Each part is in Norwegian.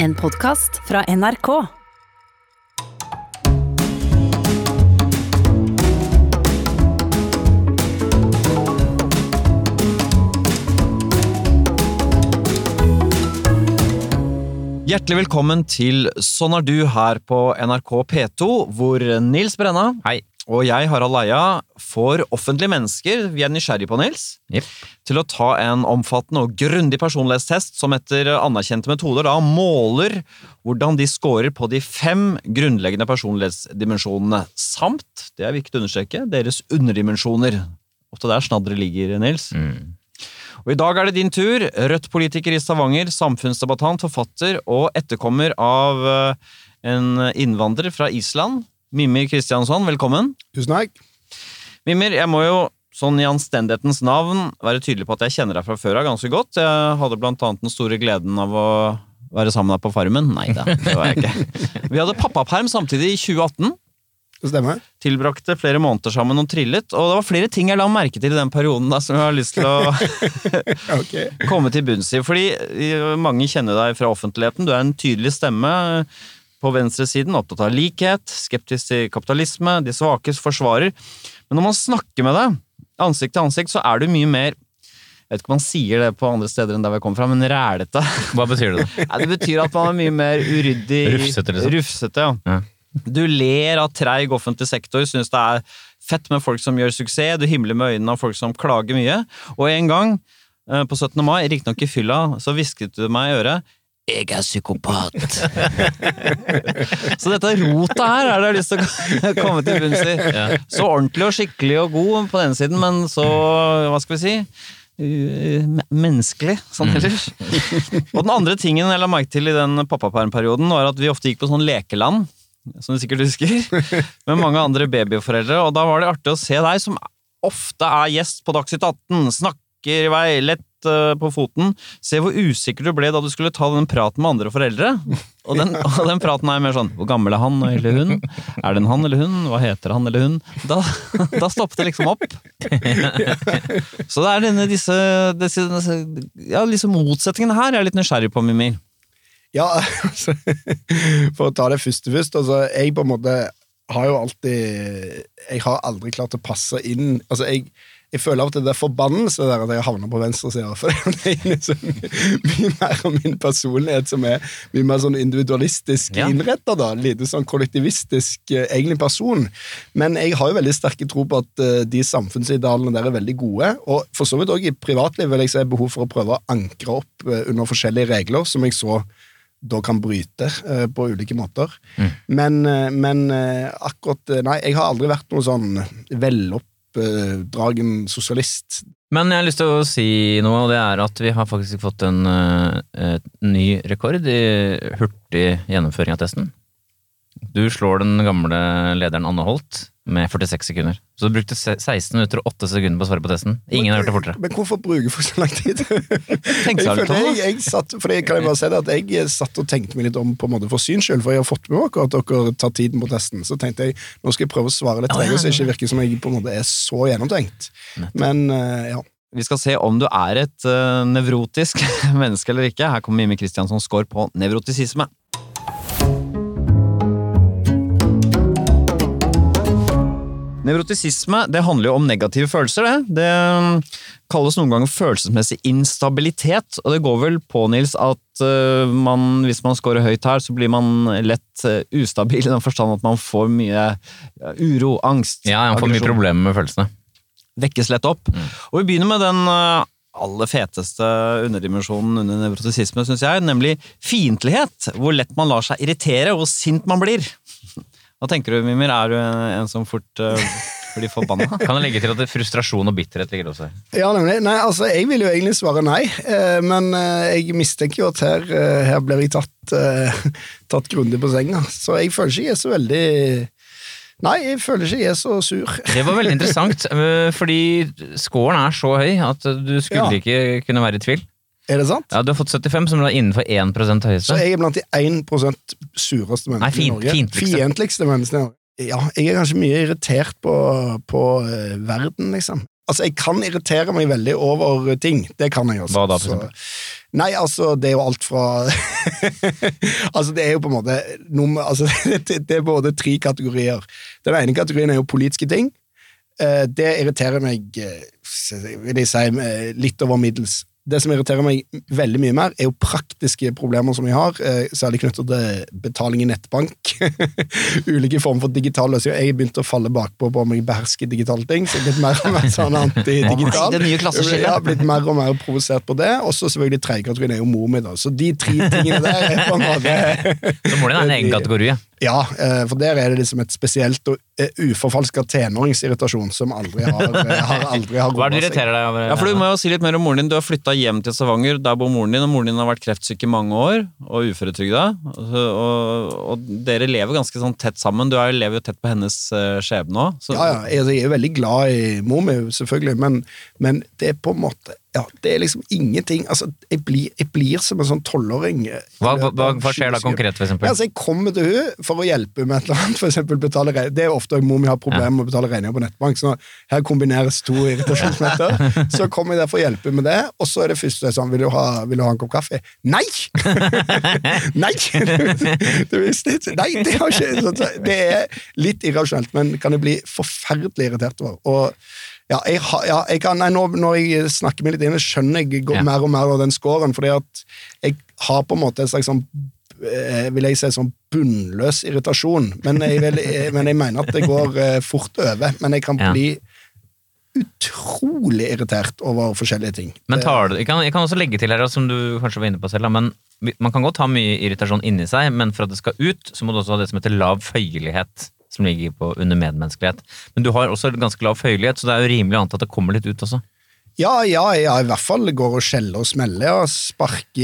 En podkast fra NRK. Hjertelig velkommen til Sånn er du her på NRK P2, hvor Nils Brenna Hei. Og jeg, Harald Eia, får offentlige mennesker vi er nysgjerrige på, Nils, yep. til å ta en omfattende og grundig personlighetstest som etter anerkjente metoder da måler hvordan de scorer på de fem grunnleggende personlighetsdimensjonene, samt, det er viktig å understreke, deres underdimensjoner. Ofte der snadderet ligger, Nils. Mm. Og I dag er det din tur. Rødt-politiker i Stavanger, samfunnsdebattant, forfatter og etterkommer av eh, en innvandrer fra Island. Mimir Kristiansson, velkommen. Tusen takk. Mimir, jeg må jo sånn i anstendighetens navn være tydelig på at jeg kjenner deg fra før av ganske godt. Jeg hadde blant annet den store gleden av å være sammen med deg på Farmen. Nei da, det var jeg ikke. Vi hadde pappaperm samtidig i 2018. Det stemmer. Tilbrakte flere måneder sammen og trillet. Og det var flere ting jeg la merke til i den perioden da, som jeg har lyst til å okay. komme til bunns i. Fordi eh, mange kjenner deg fra offentligheten. Du er en tydelig stemme på venstresiden, opptatt av likhet, skeptisk til kapitalisme, de svakes forsvarer. Men når man snakker med deg, ansikt til ansikt, så er du mye mer jeg vet ikke om man sier det på andre steder enn der vi kommer fra, men rælete. Hva betyr det? da? Det betyr at man er mye mer uryddig. Rufsete, liksom? Rufsete, ja. Ja. Du ler av treig offentlig sektor, syns det er fett med folk som gjør suksess, du himler med øynene av folk som klager mye. Og en gang, eh, på 17. mai, riktignok i fylla, så hvisket du meg i øret jeg er psykopat. så dette rotet her er det jeg har lyst til å komme til bunns i. Så ordentlig og skikkelig og god på den siden, men så, hva skal vi si, menneskelig sånn ellers. Og den andre tingen jeg la merke til i den pappapermperioden, var at vi ofte gikk på sånn lekeland, som du sikkert husker, med mange andre babyforeldre, og da var det artig å se deg, som ofte er gjest på Dagsnytt 18, snakker i vei, lett på foten, se hvor usikker du ble da du skulle ta den praten med andre foreldre. Og den, og den praten er mer sånn, hvor gammel er han eller hun? Er det en han eller hun? Hva heter han eller hun? Da, da stoppet det liksom opp. Så det er denne, disse, disse, disse, ja, disse motsetningene her jeg er litt nysgjerrig på, Mimir. Ja, altså, for å ta det første først. Altså, jeg på en måte har jo alltid Jeg har aldri klart å passe inn Altså, jeg, jeg føler av og til det er forbannelse der at jeg havner på venstresida. For det er liksom mye mer av min personlighet som er mye mer sånn individualistisk Ja. innretta. Lite sånn kollektivistisk eh, egentlig person. Men jeg har jo veldig sterke tro på at eh, de samfunnsidealene der er veldig gode. Og for så vidt òg i privatlivet vil jeg se behov for å prøve å ankre opp eh, under forskjellige regler, som jeg så da kan bryte på ulike måter. Men, eh, men eh, akkurat Nei, jeg har aldri vært noe sånn veloppdragen sosialist. Men jeg har lyst til å si noe, og det er at vi har faktisk fått en eh, eh, ny rekord i hurtig gjennomføring av testen. Du slår den gamle lederen Anne Holt med 46 sekunder. Så du brukte 16 minutter og 8 sekunder på å svare på testen. Ingen har gjort det fortere. Men hvorfor bruke for så lang tid? Tenk Jeg, seg jeg, jeg satt, for det kan jeg bare si det, at jeg satt og tenkte meg litt om på en måte for syns skyld, for jeg har fått med meg at dere tar tiden på testen. Så tenkte jeg nå skal jeg prøve å svare litt tregere, så det ikke virker som jeg på en måte er så gjennomtenkt. Men eh, ja. Vi skal se om du er et uh, nevrotisk menneske eller ikke. Her kommer Mimmi Kristiansson score på nevrotisisme. Nevrotisisme det handler jo om negative følelser. Det. det mm, kalles noen ganger følelsesmessig instabilitet, og det går vel på, Nils, at eh, man, hvis man scorer høyt her, så blir man lett eh, ustabil i den forstand at man får mye uro, angst, Ja, man får mye problemer med følelsene. vekkes lett opp. Og vi begynner med den aller feteste underdimensjonen under nevrotisisme, syns jeg, nemlig fiendtlighet. Hvor lett man lar seg irritere, og hvor sint man blir. Hva tenker du, Mimir? Er du en, en som fort uh, blir forbanna? Kan jeg legge til at det frustrasjon og bitterhet ligger også her. Ja, nemlig. Nei, altså, jeg vil jo egentlig svare nei, eh, men eh, jeg mistenker jo at her, eh, her blir jeg tatt, eh, tatt grundig på senga. Så jeg føler ikke jeg er så veldig Nei, jeg føler ikke jeg er så sur. Det var veldig interessant, øh, fordi scoren er så høy at du skulle Ja. ikke kunne være i tvil. Er det sant? Ja, Du har fått 75, som er innenfor 1% høyeste. Så jeg er blant de 1 sureste menneskene Nei, fint- i Norge. fiendtligste. Fiendtligste menneskene i Norge. Ja, jeg er kanskje mye irritert på, på uh, verden, liksom. Altså, jeg kan irritere meg veldig over ting. Det kan jeg også. Hva da, for eksempel? Nei, altså, det er jo alt fra Altså, det er jo på en måte nummer, altså, det, det er både tre kategorier. Den ene kategorien er jo politiske ting. Eh, Det irriterer meg, eh, vil jeg si, litt over middels. Det som irriterer meg veldig mye mer, er jo praktiske problemer som vi har, eh, særlig knyttet til betaling i nettbank. Ulike former for digital løsning. Jeg har begynt å falle bakpå på om jeg behersker digitale ting, så jeg er blitt mer og mer sånn antidigital. Det nye klasseskillet. Jeg har blitt mer og mer provosert på det, og så selvfølgelig tredje kategorien er jo mor mi, da. Så de tre tingene der er på en måte Så må din er en egen kategori. Ja. Eh, for der er det liksom et spesielt og eh, uforfalska tenåringsirritasjon som aldri har, eh, har, aldri har Hva er det du irriterer deg over? Ja, for Du må jo si litt mer om moren din. Du har flytta hjem til Stavanger. Der bor moren din, og moren din har vært kreftsyk i mange år og uføretrygda. Og, og, og dere lever ganske sånn tett sammen. Du er, lever jo tett på hennes skjebne òg. Ja, ja, jeg, jeg er jo veldig glad i mor mi, selvfølgelig, men, men det er på en måte ja, Det er liksom ingenting altså, jeg, blir, jeg blir som en sånn tolvåring. eh, Hva, hva, hva, skjer da konkret, eksempel? altså, jeg kommer til hun for å hjelpe med et eller annet, for eksempel betale. Det er ofte mor mi har problemer med å betale regninger på nettbank, så her kombineres to irritasjonsmeter. Så kommer jeg der for å hjelpe med det, og så er det første sånn Vil du ha, vil du ha en kopp kaffe? Nei! Nei! Du Nei, det har ikke Det er litt irrasjonelt, men kan jeg bli forferdelig irritert over. Og ja, jeg, ja, jeg kan, nei, nå, når jeg snakker meg litt inn, skjønner jeg går Ja. mer og mer av den scoren, fordi at jeg har på en måte en slags sånn eh, vil jeg si sånn bunnløs irritasjon, men jeg, vil, eh, men jeg mener at det går eh, fort over. Men jeg kan bli utrolig irritert over forskjellige ting. Men tar jeg, kan, jeg kan også legge til her, som du kanskje var inne på selv, men man kan godt ha mye irritasjon inni seg, men for at det skal ut, så må du også ha det som heter lav føyelighet, som ligger på under medmenneskelighet. Men du har også ganske lav føyelighet, så det er jo rimelig å anta at det kommer litt ut også. Ja, ja, ja, i hvert fall går og skjeller og smeller, og Sparke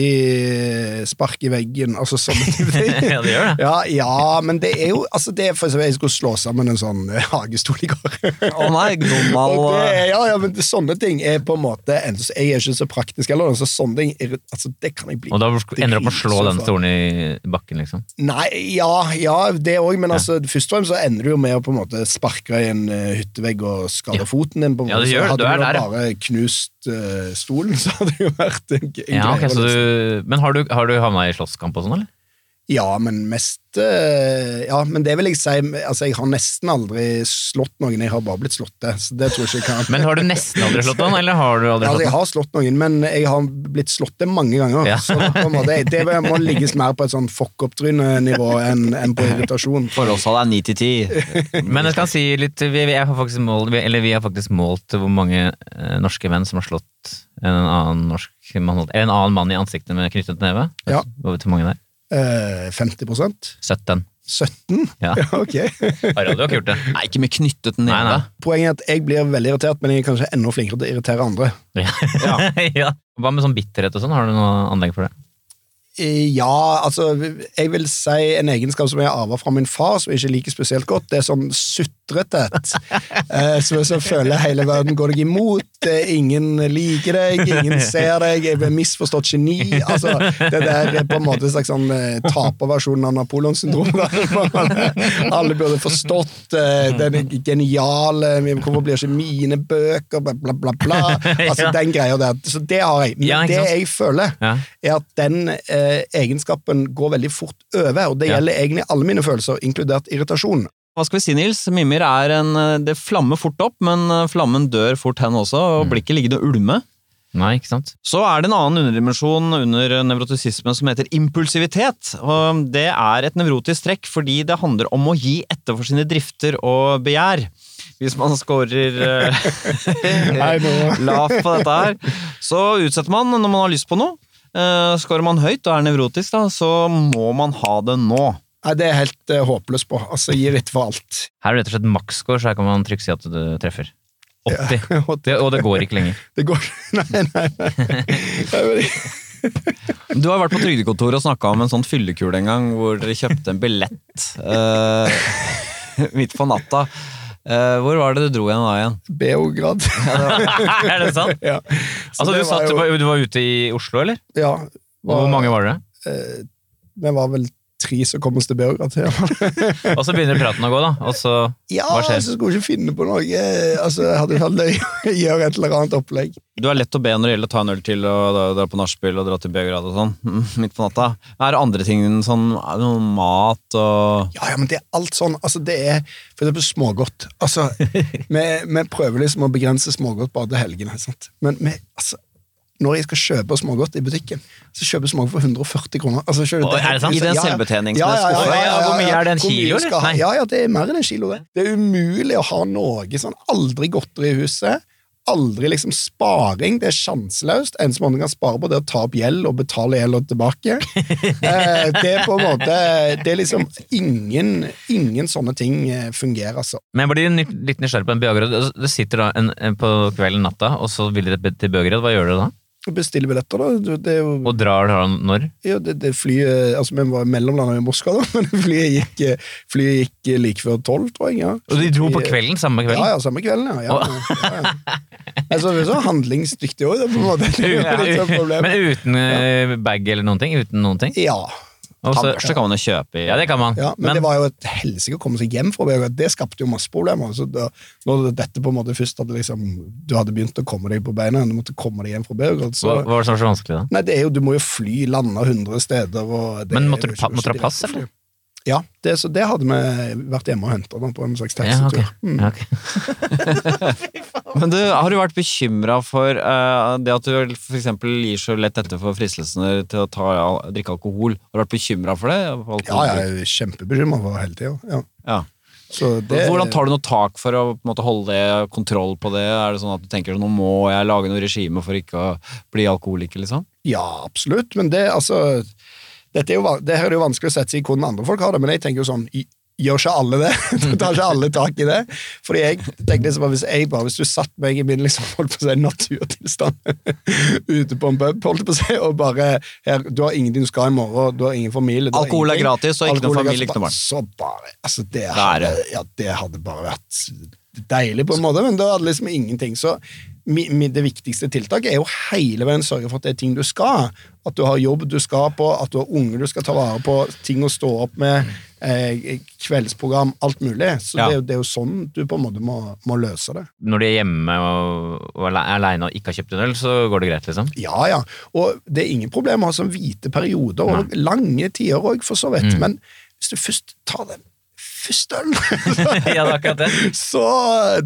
i, veggen, altså sånne type ting. Ja, det gjør det. Ja, ja, men det er jo altså det er for eksempel, Jeg skulle slå sammen en sånn eh, hagestol i går. Å nei, normal... Og det, eh, ja, ja, men det, sånne ting er på en måte Jeg er ikke så praktisk heller, så sånne ting er, altså, det kan jeg bli Og da ender du opp med å slå den stolen i bakken, liksom. Nei, ja, ja det òg, men altså, først og fremst så ender du jo med å på en måte sparke i en eh, hyttevegg og skade Ja. foten din. på en Ja, måte. det gjør så hadde er du da der, ja. bare knust stolen, så hadde det jo vært en, en Ja, greie. så liksom. du, men har du, har du havna i slåsskamp og sånn, eller? Ja, men mest eh, Ja, men det vil jeg si Altså, jeg har nesten aldri slått noen, jeg har bare blitt slått det. så det tror jeg ikke jeg kan. Men har du nesten aldri slått noen, eller har du aldri Altså, slått jeg har slått noen, men jeg har blitt slått det mange ganger. Ja. Så på en måte, det må ligges mer på et sånn fuck up-tryne-nivå enn enn på irritasjon. For oss er ni til ti. Men jeg kan si litt vi, vi, har målt, vi, eller vi har faktisk målt hvor mange eh, norske menn som har slått en annen norsk mann, eller en annen mann i ansiktet med knyttet neve. Ja. Hvor hvor mange der? Eh, 50% 17. 17? Ja. Ja, ok. Harald, du har ikke gjort det. Nei, ikke med knyttet neve. Nei, nei. Poenget er at jeg blir veldig irritert, men jeg er kanskje enda flinkere til å irritere andre. Ja. ja. Hva med sånn bitterhet og sånn? Har du noe anlegg for det? Eh, Ja, altså, jeg vil si en egenskap som jeg arva fra min far, som jeg ikke liker spesielt godt, det er sånn sutrethet. Eh, så så føler hele verden går deg imot, eh, ingen liker deg, ingen ser deg, jeg er misforstått geni. Altså, det der er på en måte en slags sånn eh, taperversjon av Napoleon-syndrom. Alle burde forstått den geniale, hvorfor blir ikke mine bøker, bla, bla, bla. bla. Altså, den greia der. Så det har jeg. Men det jeg føler, er at den eh, egenskapen går veldig fort over, og det gjelder egentlig alle mine følelser, inkludert irritasjon. Hva skal vi si, Nils? Mimir er en eh, Det flammer fort opp, men eh, flammen dør fort hen også, og blir ikke liggende og ulme. Nei, ikke sant? Så er det en annen underdimensjon under nevrotisismen som heter impulsivitet. og Det er et nevrotisk trekk fordi det handler om å gi etter for sine drifter og begjær. Hvis man scorer eh, lavt på dette her, så utsetter man når man har lyst på noe. Skårer Scorer man høyt og er nevrotisk, da, så må man ha det nå. Nei, det er helt uh, håpløst på. Altså, gir litt for alt. Her er det rett og slett maksscore, så her kan man trygt si at du treffer. 80. Og Det, og det går ikke lenger. Det går Nei, nei, nei. Du har vært på trygdekontoret og snakka om en sånn fyllekule en gang, hvor dere kjøpte en billett uh, midt på natta. Uh, hvor var det du dro igjen da igjen? Beograd. er det sant? ja. Altså, det du, var satt, jo- du var ute i Oslo, eller? Ja. Var... hvor mange var dere? Uh, det var vel tre som kommer oss til Beograd-temaet. Og så begynner praten å gå, da. Og så Ja, Hva skjer? så skulle vi ikke finne på noe. Altså, jeg hadde hatt løy å gjøre et eller annet opplegg. Du er lett å be når det gjelder å ta en øl til og dra på nachspiel og dra til Beograd og sånn, mm, midt på natta. Er det andre ting, sånn er det noe mat og Ja, ja, men det er alt sånn. Altså, det er for eksempel smågodt. Altså, vi, vi prøver liksom å begrense smågodt bare til helgene. Sant? Men vi, altså, når jeg skal kjøpe smågodt i butikken, så kjøper jeg smågodt for 140 kroner. Altså, Åh, du, er det sant? I den Ja, ja. Ja, ja, Hvor mye er det, en kilo, eller? Ja, ja, det er mer enn en kilo, det. Det er umulig å ha noe sånn aldri godteri i huset. Aldri liksom sparing, det er sjanseløst. Eneste måten du kan spare på, det er å ta opp gjeld og betale gjelda tilbake. Eh, det er på en måte Det er liksom ingen, ingen sånne ting eh, fungerer, altså. Men jeg blir litt nysgjerrig på en Beograd. Det sitter da en, en på kvelden natta, og så vil dere til Beograd. Hva gjør dere da? Bestille billetter, da. Det er jo Og drar da når? ja, det, det flyet Altså, vi var mellomlanda i Moskva, da, men flyet gikk, eh, flyet gikk eh, like før tolv, tror jeg. ja. Og de dro på kvelden? Samme kvelden? Ja, ja, samme kvelden, ja. ja, ja, ja. Altså, vi er så handlingsdyktige òg, på en måte. Det er. Men uten eh, bag eller noen ting? Uten noen ting? Ja, Tannbørste kan man jo kjøpe i ja, det kan man. ja, men, det var jo et helsike å komme seg hjem fra Beograd. Det skapte jo masse problemer. Så da, når dette på en måte først hadde liksom Du hadde begynt å komme deg på beina, du måtte komme deg hjem fra Beograd, så hva, hva var det som var så vanskelig, da? Nei, det er jo, du må jo fly, lande 100 steder og det Men måtte du måtte du ha pass, eller? Ja, det, så det hadde vi vært hjemme og henta på en slags Ja, okay. Mm. Ja, ok. Men du, har du vært bekymra for uh, det at du eksempel gir så lett etter for fristelsene til å ta, drikke alkohol? Har du vært bekymra for det? Ja, jeg er kjempebekymra for det hele tida. Ja. Ja. Så det, Hvordan tar du noe tak for å måte, holde det, kontroll på det? Er det sånn at du tenker nå må jeg lage noe regime for ikke å bli alkoholiker, liksom? Ja, absolutt, men det altså dette er jo, det her er jo vanskelig å sette seg i hvordan andre folk har det, men jeg tenker jo sånn Gjør ikke alle det? Tar ikke alle tak i det? Fordi jeg tenkte liksom hvis jeg bare, hvis du satt meg i min liksom, holdt på å si, naturtilstand ute på en pub, holdt på å si, og bare her, Du har ingenting du skal i morgen, du har ingen familie du Alkohol er gratis, og ikke noe er familie, ikke noe barn. Så bare, altså det hadde, ja, det hadde bare vært deilig på en måte, men da hadde liksom ingenting. Så det viktigste tiltaket er jo hele veien sørge for at det er ting du skal. At du har jobb du skal på, at du har unge du skal ta vare på, ting å stå opp med, eh, kveldsprogram, alt mulig. Så Ja. det, er jo- det er jo sånn du på en måte må, må løse det. Når de er hjemme og, og er aleine og ikke har kjøpt en øl, så går det greit, liksom? Ja, ja. Og det er ingen problem å ha sånn hvite perioder, og lange tider òg, for så vidt. Mm. Men hvis du først tar den første øl! ja, det er akkurat det. så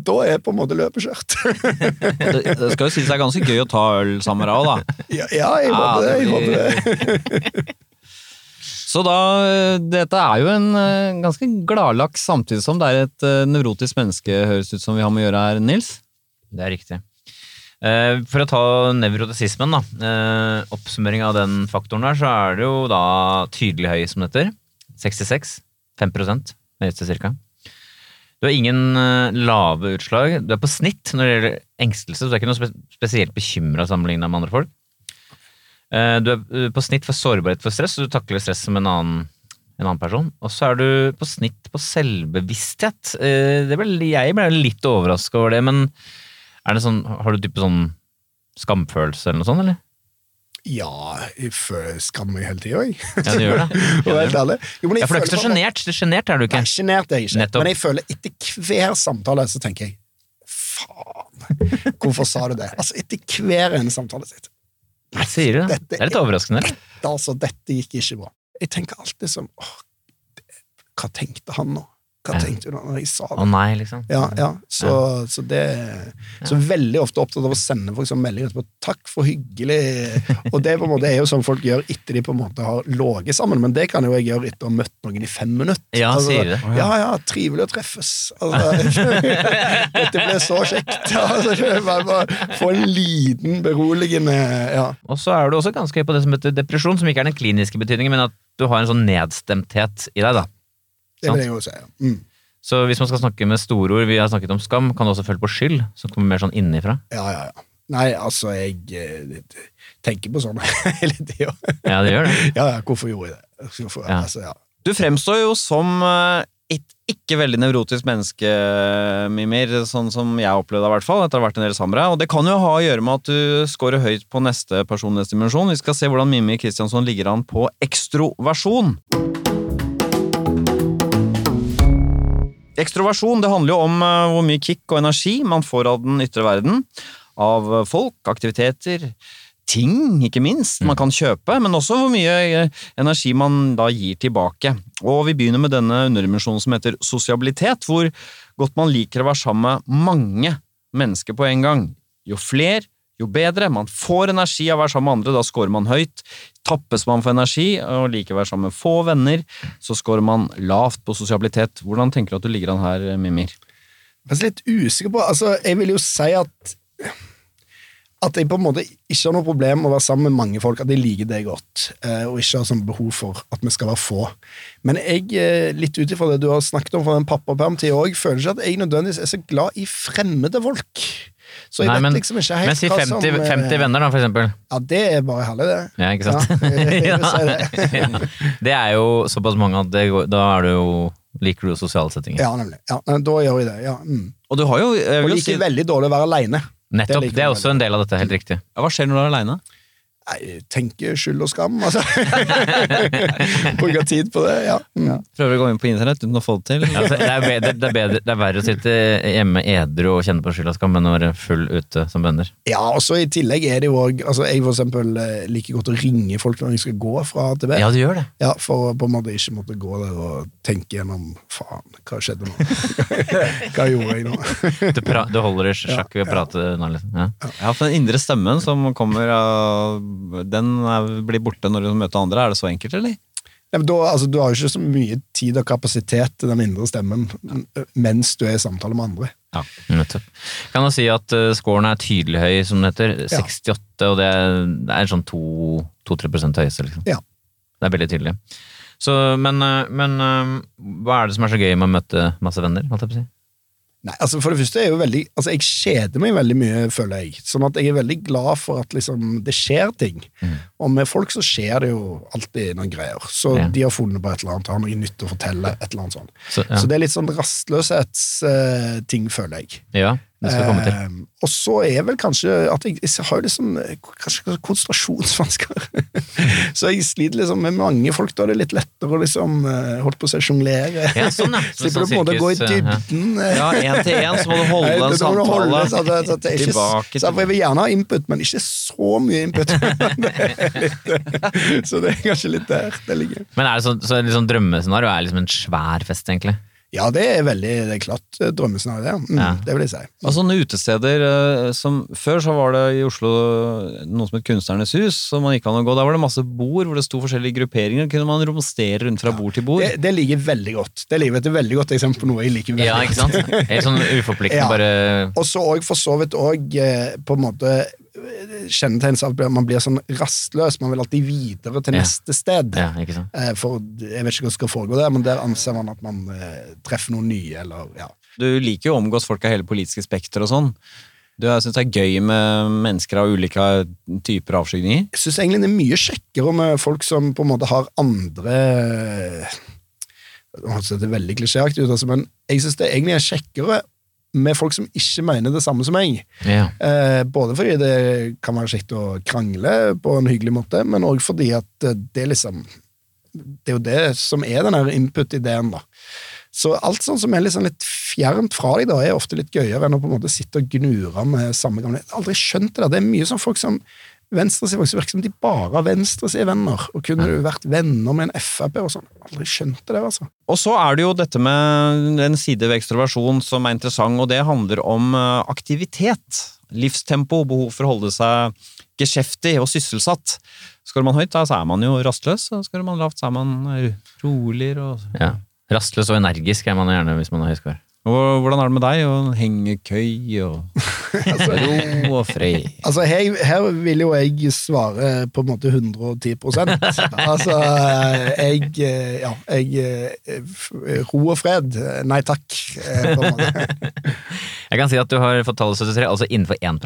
da er på en måte løpet kjørt. Det, det skal jo sies det er ganske gøy å ta øl sammen med deg òg, da. ja, ja, jeg Ja, håper det. Jeg håper det. Så da, dette er jo en eh, ganske gladlaks, samtidig som det er et eh, nevrotisk menneske, høres ut som vi har med å gjøre her, Nils. Det er riktig. Eh, For å ta nevrotisismen, da. eh, Oppsummering av den faktoren der, så er det jo da tydelig høy, som det heter. 66. 5 høyeste cirka. Du har ingen eh, lave utslag. Du er på snitt når det gjelder engstelse, så du er ikke noe spesielt bekymra sammenligna med andre folk. Eh, Du er eh, på snitt for sårbarhet for stress, så du takler stress som en annen, en annen person. Og så er du på snitt på selvbevissthet. Ble, jeg ble litt overraska over det, men er det sånn, har du type sånn skamfølelse eller noe sånt, eller? Ja, jeg føler skam meg hele tida, jeg. Ja, du gjør det. Og gjør det. Jo, Ja, for du er ikke så sjenert. Det er Sjenert er du ikke. Nei, sjenert er jeg ikke. Nettopp. Men jeg føler etter hver samtale så tenker jeg faen, hvorfor sa du det? Altså, etter hver ene samtale sitt. Sier du det? Det er litt overraskende. Dette, Altså, dette gikk ikke bra. Jeg tenker alltid som åh, Hva tenkte han nå? Hva Ja. tenkte du når jeg sa Å det? nei, liksom. Ja, ja, så, så det Så veldig ofte opptatt av å sende folk som meldinger etterpå 'takk for hyggelig', og det på en måte er jo sånn folk gjør etter de på en måte har ligget sammen, men det kan jo jeg gjøre etter å ha møtt noen i fem minutter. Ja, Altså, sier du det? Ja, ja, trivelig å treffes. Altså, dette ble så kjekt. Altså, bare, bare få en liten beroligende Ja. Og så er du også ganske høy på det som heter depresjon, som ikke er den kliniske betydningen, men at du har en sånn nedstemthet i deg, da. Det vil jeg jo si. ja. Mm. Så hvis man skal snakke med storord, vi har snakket om skam, kan du også føle på skyld, som kommer mer sånn innifra. Ja, ja, ja. Nei, altså, jeg eh, tenker på sånn hele tida. Ja, det gjør det. Ja, ja, hvorfor gjorde jeg det? Hvorfor, Ja. Altså, ja. Du fremstår jo som eh, et ikke veldig nevrotisk menneske, Mimir, sånn som jeg opplevde det i hvert fall, etter å ha vært en del sammen med deg. Og det kan jo ha å gjøre med at du scorer høyt på neste personlighetsdimensjon. Vi skal se hvordan Mimir Kristiansson ligger an på ekstroversjon. Ekstroversjon det handler jo om eh, hvor mye kick og energi man får av den ytre verden. Av eh, folk, aktiviteter, ting, ikke minst, man kan kjøpe, men også hvor mye eh, energi man da gir tilbake. Og vi begynner med denne underdimensjonen som heter sosialitet, hvor godt man liker å være sammen med mange mennesker på en gang. Jo fler, jo bedre. Man får energi av å være sammen med andre, da scorer man høyt. Tappes man for energi og liker å være sammen med få venner, så scorer man lavt på sosialitet. Hvordan tenker du at du ligger an her, Mimir? Jeg er litt usikker på Altså, jeg vil jo si at at jeg på en måte ikke har noe problem med å være sammen med mange folk, at jeg liker det godt, eh, og ikke har sånn behov for at vi skal være få. Men jeg, eh, litt ut ifra det du har snakket om fra den pappapermtida òg, føler ikke at jeg nødvendigvis er så glad i fremmede folk. Så jeg Nei, vet men- liksom ikke helt Men si hva 50, som eh, 50 venner, da, for eksempel. Ja, det er bare halve, det. Ja, ikke sant? Ja, det. ja. Det er jo såpass mange at det da er du jo liker du sosiale settinger. Ja, nemlig. Ja, da gjør vi det. Ja. Mm. Og du har jo, jeg Og liker si, veldig dårlig å være aleine. Nettopp. Det, Det er også en del av dette. Helt riktig. ja, Hva skjer når du er aleine? Nei, tenke skyld og skam, altså. Bruke tid på det, ja. Mm. Prøver å gå inn på internett uten å få det til? Altså, det, er bedre, det, er bedre, det er verre å sitte hjemme edru og kjenne på skyld og skam enn å være full ute som venner. Ja, og så i tillegg er det jo òg altså Jeg for eksempel eh, liker godt å ringe folk når jeg skal gå fra A til B. Ja, du gjør det. Ja, For å på en måte ikke måtte gå der og tenke gjennom Faen, hva skjedde nå? hva gjorde jeg nå? Du, pra, du holder i sjakk ved å prate nå, liksom. Ja. Ja, for den indre stemmen som kommer av Den blir borte når du møter andre. Er det så enkelt, eller? Ja, men da, altså, du har jo ikke så mye tid og kapasitet til den indre stemmen mens du er i samtale med andre. Ja, nettopp. Kan jeg si at uh, scoren er tydelig høy, som det heter. Ja. 68, og det er, det er sånn 2-3% høyeste, liksom. Ja. Det er veldig tydelig. Så, men, uh, men uh, hva er det som er så gøy med å møte masse venner? Holdt jeg på å si? Nei, altså For det første er jeg jo veldig Altså jeg kjeder meg veldig mye, føler jeg. Sånn at jeg er veldig glad for at liksom det skjer ting. Mm. Og med folk så skjer det jo alltid noen greier. Så Ja. de har funnet på et eller annet, har noe nytt å fortelle. et eller annet sånt. Så, ja. Så det er litt sånn rastløshetsting, føler jeg. ja, det skal komme til. Eh, og så er vel kanskje at jeg, jeg har jo liksom eh, kanskje konsentrasjonsvansker. så jeg sliter liksom med mange folk. Da er det litt lettere å liksom eh, holdt på å si sjonglere. Ja, sånn, ja. Slipper du sånn på en måte å gå i dybden. eh, Ja, én til én, så må du holde en det du samtale. holde, så at, så det er ikke, Tilbake så for Jeg vil gjerne ha input, men ikke så mye input. Det er litt, eh, så det er kanskje litt der det ligger. Men er det sånn, så liksom drømmescenario er liksom en svær fest, egentlig? Ja, det er veldig det er klart eh, drømmescenario, det. Mm, Ja. Det vil jeg si. Og sånne utesteder eh, som Før så var det i Oslo noe som het Kunstnernes hus, som man gikk an å gå. Der var det masse bord hvor det sto forskjellige grupperinger. Kunne man romstere rundt fra bord til bord. Det, det liker jeg veldig godt. Det ligger, jeg et veldig godt eksempel på noe jeg liker veldig Ja, ikke sant? Helt sånn uforpliktende, Ja. bare Og så òg for så vidt òg på en måte kjennetegnes av at man blir sånn rastløs. Man vil alltid videre til Ja. neste sted. Ja, ikke sant? Eh, For jeg vet ikke hva som skal foregå der, men der anser man at man eh, treffer noen nye, eller ja. Du liker jo å omgås folk av hele politiske spekter og sånn. Du syns det er gøy med mennesker av ulike typer avskygninger? Jeg syns egentlig det er mye kjekkere med folk som på en måte har andre høres det veldig klisjéaktig ut, altså, men jeg syns det egentlig er kjekkere med folk som ikke mener det samme som meg. Ja. Eh, både fordi det kan være kjekt å krangle på en hyggelig måte, men òg fordi at eh, det liksom Det er jo det som er den her input-ideen, da. Så alt sånn som er liksom litt fjernt fra deg, da, er ofte litt gøyere enn å på en måte sitte og gnure med samme gamle Jeg har aldri skjønt det der. Det er mye sånn folk som Venstresida virker som de bare har venstresidevenner. Og kunne du vært venner med en Frp og sånn? Aldri skjønte det, altså. Og så er det jo dette med en side ved ekstroversjon som er interessant, og det handler om eh, aktivitet. Livstempo, behov for å holde seg geskjeftig og sysselsatt. Skårer man høyt, da, så er man jo rastløs. og Skårer man lavt, så er man roligere. Og... ja. Rastløs og energisk er man gjerne hvis man har høy score. Og hvordan er det med deg? Og hengekøy og ro og fred? Altså, her, her vil jo jeg svare på en måte 110% Altså, jeg Ja, jeg Ro og fred. Nei takk. eh, På en måte. Jeg kan si at du har fått tallet 73, altså innenfor 1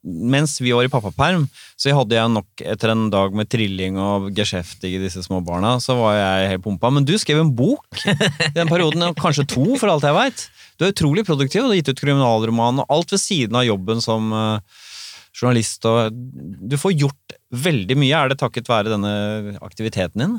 Mens vi var i pappaperm, så hadde jeg nok etter en dag med trilling og geskjeft i disse små barna, så var jeg helt pumpa. Men du skrev en bok i den perioden, kanskje to, for alt jeg veit. Du er utrolig produktiv, og du har gitt ut kriminalroman og alt ved siden av jobben som eh, journalist. Og du får gjort veldig mye. Er det takket være denne aktiviteten din?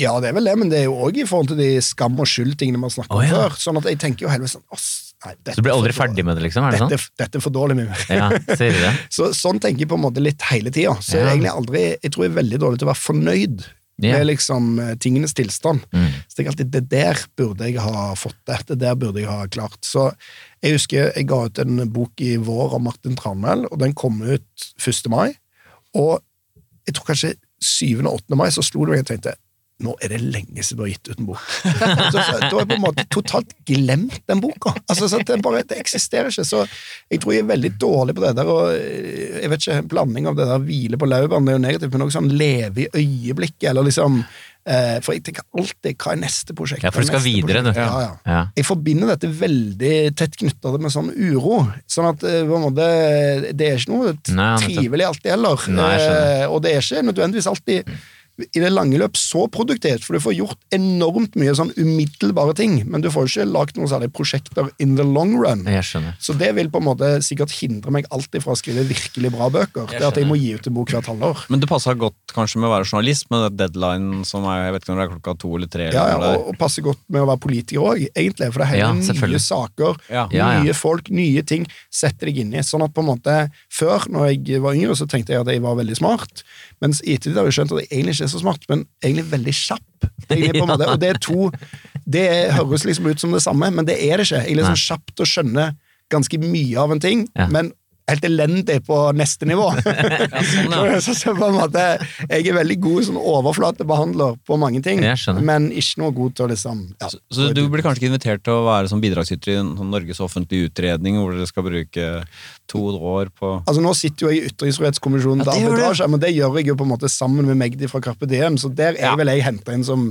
Ja, det er vel det, men det er jo òg i forhold til de skam og skyld-tingene har snakket om om ja. før. Sånn at jeg tenker jo heldigvis sånn «Ås, nei, dette Så du blir aldri er ferdig med det, liksom? Er det dette, sånn? Dette, er for dårlig, Mimir. Ja, sier du det? Så, sånn tenker jeg på en måte litt hele tida. Så jeg, Ja. egentlig aldri, jeg tror jeg er veldig dårlig til å være fornøyd yeah. med liksom eh, tingenes tilstand. Mm. Så jeg tenker alltid det der burde jeg ha fått det. Det der burde jeg ha klart. Så jeg husker jeg ga ut en bok i vår om Martin Tranmæl, og den kom ut 1. mai. Og jeg tror kanskje 7. og 8. mai så slo det meg og jeg tenkte nå er det lenge siden du har gitt ut en bok. Så, så, da har jeg på en måte totalt glemt den boka. Altså, så det, bare, det eksisterer ikke. Så jeg tror jeg er veldig dårlig på det der. og eh, jeg vet ikke, En blanding av det der hvile på laurbærene det er jo negativt, men noe sånn leve i øyeblikket, eller liksom eh, For jeg tenker alltid hva er neste prosjekt? Ja, for du skal videre, videre, du. Ja, ja. Ja. Jeg forbinder dette veldig tett knytta med sånn uro. Sånn at eh, måte, det er ikke noe Nei, trivelig alltid heller. Nei, og det er ikke nødvendigvis alltid i det lange løp så produktivt, for du får gjort enormt mye sånn umiddelbare ting, men du får ikke lagt noen særlige prosjekter in the long run. Jeg skjønner. Så det vil på en måte sikkert hindre meg alltid fra å skrive virkelig bra bøker. Det at jeg må gi ut en bok hvert halvår. Men det passa godt kanskje med å være journalist, med deadline som er jeg vet ikke om det er klokka to eller tre. Ja, ja, eller det er. og, og passer godt med å være politiker òg, egentlig. For det er Ja, nye saker, Ja. Ja, ja. nye folk, nye ting. Setter deg inn i. Sånn at på en måte Før, når jeg var yngre, så tenkte jeg at jeg var veldig smart. Mens i ettertid har vi skjønt at det egentlig ikke er så smart, men egentlig veldig kjapp. Egentlig måte, og det er to Det høres liksom ut som det samme, men det er det ikke. Jeg er liksom kjapt å skjønne ganske mye av en ting, men helt elendig på neste nivå. sånn, ja. så, så på en måte Jeg er veldig god som overflatebehandler på mange ting, men ikke noe god til å liksom ja, Så, så du blir kanskje ikke invitert til å være som bidragsyter i en sånn Norges offentlige utredning, hvor dere skal bruke to år på Altså Nå sitter jo jeg i Ytringsfrihetskommisjonen Ja, til arbitrasje, men det gjør jeg jo på en måte sammen med Magdi fra Carpe Diem, så der er Ja. vel jeg henta inn som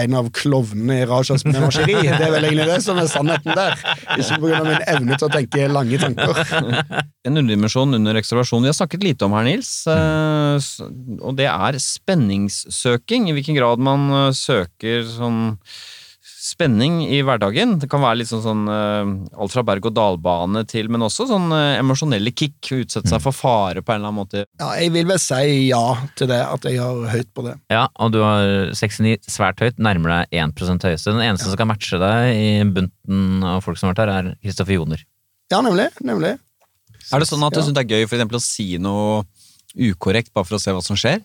en av klovnene i Rajas menasjeri. Det er vel egentlig det som er sannheten der. Ikke pga. min evne til å tenke lange tanker. En underdimensjon under ekstraversjon vi har snakket lite om her, Nils, eh, og det er spenningssøking. I hvilken grad man eh, søker sånn spenning i hverdagen. Det kan være litt sånn, sånn eh, alt fra berg-og-dal-bane til, men også sånn eh, emosjonelle kick. Utsette seg for fare på en eller annen måte. Ja, Jeg vil vel si ja til det, at jeg har høyt på det. Ja, og du har 69 svært høyt, nærmer deg 1% høyeste. Den eneste som kan matche deg i bunten av folk som har vært her, er Kristoffer Joner. Ja, nemlig. nemlig. Er det sånn at du Ja. syns det er gøy for eksempel, å si noe ukorrekt bare for å se hva som skjer?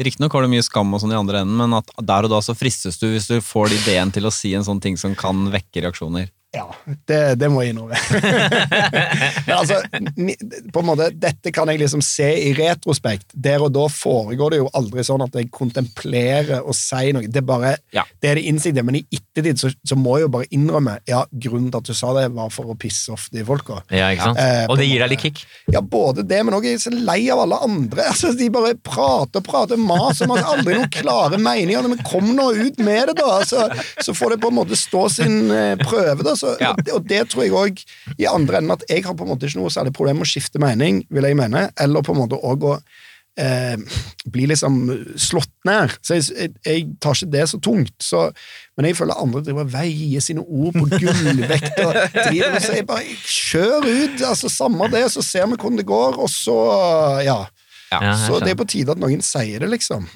Riktignok har du mye skam og sånn i andre enden, men at der og da så fristes du hvis du får ideen til å si en sånn ting som kan vekke reaksjoner. Ja, det, det må jeg innrømme. Men altså, på en måte, dette kan jeg liksom se i retrospekt. Der og da foregår det jo aldri sånn at jeg kontemplerer og sier noe. Det er bare, Ja. det er det innsiktet, men i ettertid så, så må jeg jo bare innrømme ja, grunnen til at du sa det, var for å pisse off de folka. Ja, ikke sant? Eh, og det gir deg litt kick. Ja, både det, men også jeg er så lei av alle andre. Altså, De bare prater og prater, maser, maser. Aldri noen klare meninger. Men kom nå ut med det, da! Altså, så får det på en måte stå sin eh, prøve, da. Så, Ja. og, det, og det tror jeg òg i andre enden at jeg har på en måte ikke noe særlig problem med å skifte mening, vil jeg mene, eller på en måte òg å Eh, bli liksom slått ned. Så jeg, jeg, jeg tar ikke det så tungt. Så, men jeg føler andre driver og veier sine ord på gullvekt. og driver og sier bare kjør ut, altså samme det, så ser vi hvordan det går, og så ja. Ja, Så det er på tide at noen sier det, liksom.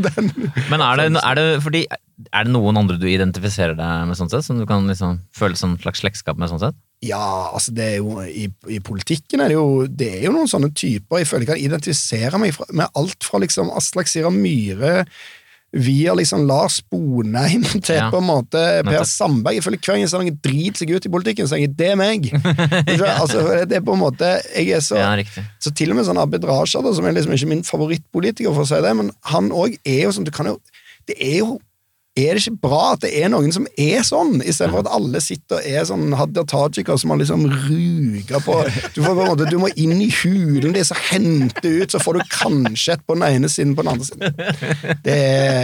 Den, Men er det, er det fordi Er det noen andre du identifiserer deg med sånn sett, som du kan liksom føle sånn slags slektskap med sånn sett? ja, altså det er jo i, I politikken er det jo Det er jo noen sånne typer jeg føler jeg kan identifisere meg fra, med alt fra liksom Aslak Sira Myhre via liksom Lars Bonheim til Ja, på en måte Per. Sandberg. Jeg føler Hver gang jeg ser noen driter seg ut i politikken, så tenker jeg det er meg. ja. altså, det er på en måte Jeg er så Ja. Så til og med sånn Abid Raja, som er liksom ikke min favorittpolitiker, for å si det, men han òg er jo sånn Du kan jo Det er jo er det ikke bra at det er noen som er sånn, istedenfor at alle sitter og er sånn Hadia Tajika som har liksom ruga på Du får på måte, du må inn i hulen deres og hente ut, så får du kanskje et på den ene siden på den andre siden. Det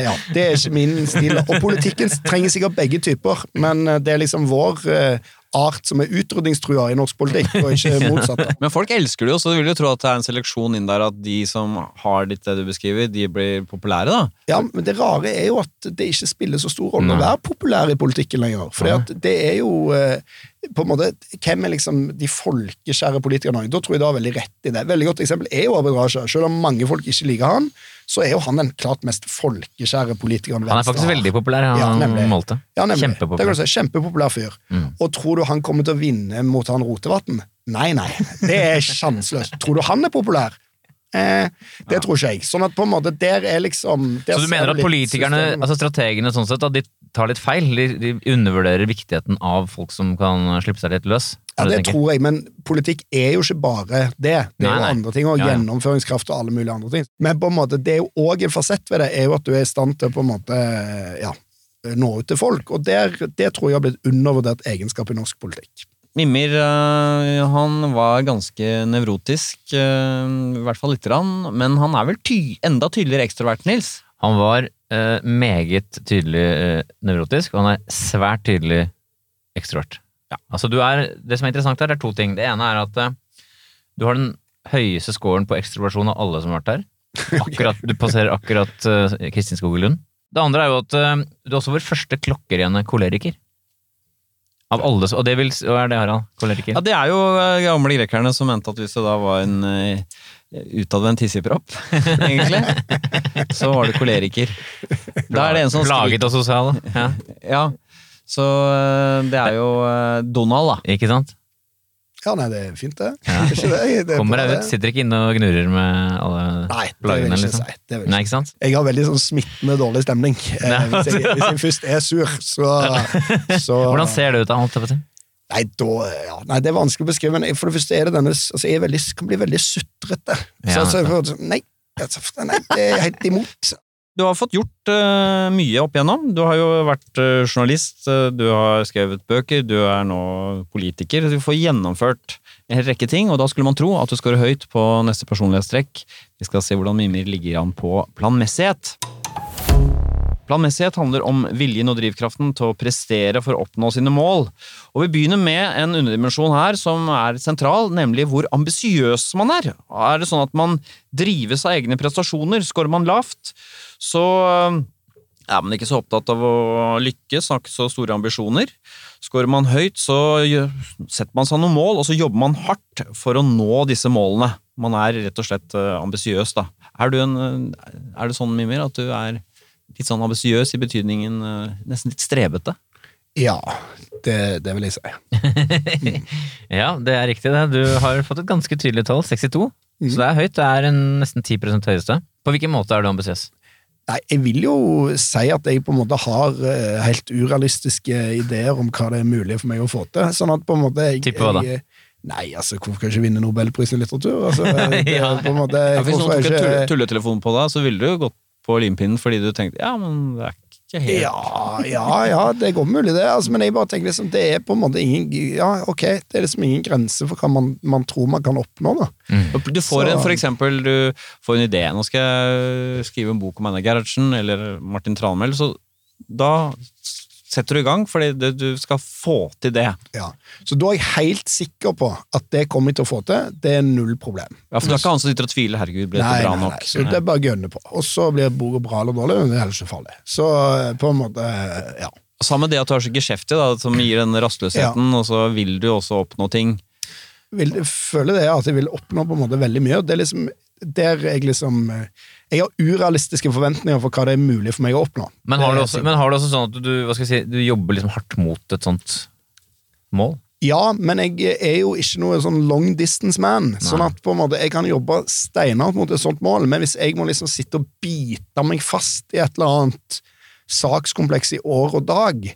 ja, det er ikke min stil. Og politikken trenger sikkert begge typer, men eh, det er liksom vår eh, art som er utrydningstrua i norsk politikk, og ikke motsatt. da. Men folk elsker det jo, så du vil jo tro at det er en seleksjon inn der at de som har litt det du beskriver, de blir populære, da. Ja, men det rare er jo at det ikke spiller så stor rolle å være populær i politikken lenger. For det er jo eh, på en måte, Hvem er liksom de folkeskjære politikerne? Da tror jeg da er veldig rett i det. Veldig godt eksempel er jo Abid Raja. Selv om mange folk ikke liker han, så er jo han den klart mest folkeskjære politikeren Han er faktisk har. veldig populær, han Ja, nemlig. målte. Ja, nemlig. Kjempepopulær. Si. Kjempepopulær fyr. Mm. Og tror du han kommer til å vinne mot han Rotevatn? Nei, nei. Det er sjanseløst. Tror du han er populær? Eh, det tror ikke jeg. Sånn at på en måte, der er liksom Så du mener at politikerne, altså strategene sånn sett, de tar litt feil? De, de undervurderer viktigheten av folk som kan slippe seg litt løs? Ja, det tenker? tror jeg, men politikk er jo ikke bare det. Det er Nei, jo andre ting, og Ja, ja. gjennomføringskraft og alle mulige andre ting. Men på en måte, det er jo òg en fasett ved det, er jo at du er i stand til på en måte, ja, nå ut til folk. Og der, det tror jeg har blitt undervurdert egenskap i norsk politikk. Mimir øh, han var ganske nevrotisk, øh, i hvert fall lite grann, men han er vel ty enda tydeligere ekstrovert, Nils? Han var eh, meget tydelig uh, nevrotisk, og han er svært tydelig ekstrovert. Ja. Altså, du er, det som er interessant her, er to ting. Det ene er at uh, du har den høyeste scoren på ekstroversjon av alle som har vært her. Akkurat, du passerer akkurat Kristin Skogen Lund. Det andre er jo at du er også vår første klokkerene koleriker. Av alle, og det vil, hva er det, Harald? Koleriker? Ja, det er jo gamle grekerne som mente at hvis det da var en utadvendt hissigpropp, egentlig, så var det koleriker. Da er det en som skriker Plaget og sosial, ja. Ja, så øh, det er jo øh, Donald, da. ikke sant? Ja, nei, det er fint, det. Ja. det, ikke det? det er Kommer deg ut, sitter ikke inne og gnurrer med alle Nei, plagene, ikke liksom. si. Det vil jeg Nei, ikke. ikke sant? Jeg har veldig sånn smittende dårlig stemning. Eh, Nei. hvis, jeg, hvis jeg først er sur, så, så Hvordan ser det ut, da? holdt jeg på si? Nei, da, ja, nei, det er vanskelig å beskrive, men for det første er det denne altså, Jeg er veldig, kan bli veldig sutrete. Ja, Så, så, nei, altså, nei, det er helt imot. Du har fått gjort uh, mye opp igjennom. Du har jo vært uh, journalist, uh, du har skrevet bøker, du er nå politiker. Du får gjennomført en hel rekke ting, og da skulle man tro at du skårer høyt på neste personlighetstrekk. Vi skal se hvordan Mimir ligger an på planmessighet. Planmessighet handler om viljen og drivkraften til å prestere for å oppnå sine mål. Og vi begynner med en underdimensjon her som er sentral, nemlig hvor ambisiøs man er. Er det sånn at man drives av egne prestasjoner, Skårer man lavt, så øh, er man ikke så opptatt av å lykkes, har ikke så store ambisjoner. Skårer man høyt, så setter man seg noen mål, og så jobber man hardt for å nå disse målene. Man er rett og slett øh, ambisiøs, da. Er, en, øh, er det sånn, Mimir, at du er litt sånn ambisiøs i betydningen øh, nesten litt strebete? Ja, det, det vil jeg si. Ja, det er riktig det. Du har fått et ganske tydelig tall, 62. Mm. Så det er høyt. Det er en nesten 10% høyeste. På hvilken måte er du ambisiøs? Nei, jeg vil jo si at jeg på en måte har eh, helt urealistiske ideer om hva det er mulig for meg å få til. Sånn at på en måte jeg, Tipp hva da? Nei, altså, hvorfor kan jeg ikke vinne Nobelprisen i litteratur? Altså, det, Ja. på en måte, Ja, hvis noen tok en tulletelefon på deg, så ville du jo gått på limpinnen fordi du tenkte ja, men det er ikke helt Ja, ja, ja, det går mulig det, altså, men jeg bare tenker liksom, det er på en måte ingen Ja, ok, det er liksom ingen grense for hva man, man tror man kan oppnå, da. Du får en, for eksempel, du får en idé. Nå skal jeg skrive en bok om Anna Gerhardsen eller Martin Tranmæl, så da setter du i gang, fordi det, du skal få til det. Ja. Så da er jeg helt sikker på at det kommer jeg til å få til. Det er null problem. Ja, For du er ikke han som sitter og tviler 'herregud, ble dette bra nok'? Nei, Så det er bare å gønne på. Og så blir bordet bra eller dårlig, men det er heller ikke farlig. Så eh, på en måte, ja. Sammen med det at du er så geskjeftig, da, som gir den rastløsheten, og så vil du også oppnå ting. Vil, føler det at jeg vil oppnå på en måte veldig mye. og Det er liksom der jeg liksom eh, Jeg har urealistiske forventninger for hva det er mulig for meg å oppnå. Men har, du også, men har du også sånn at du, hva skal jeg si, du jobber liksom hardt mot et sånt mål? Ja, men jeg er jo ikke noe sånn long distance man. Sånn at på en måte jeg kan jobbe steinhardt mot et sånt mål, men hvis jeg må liksom sitte og bite meg fast i et eller annet sakskompleks i år og dag,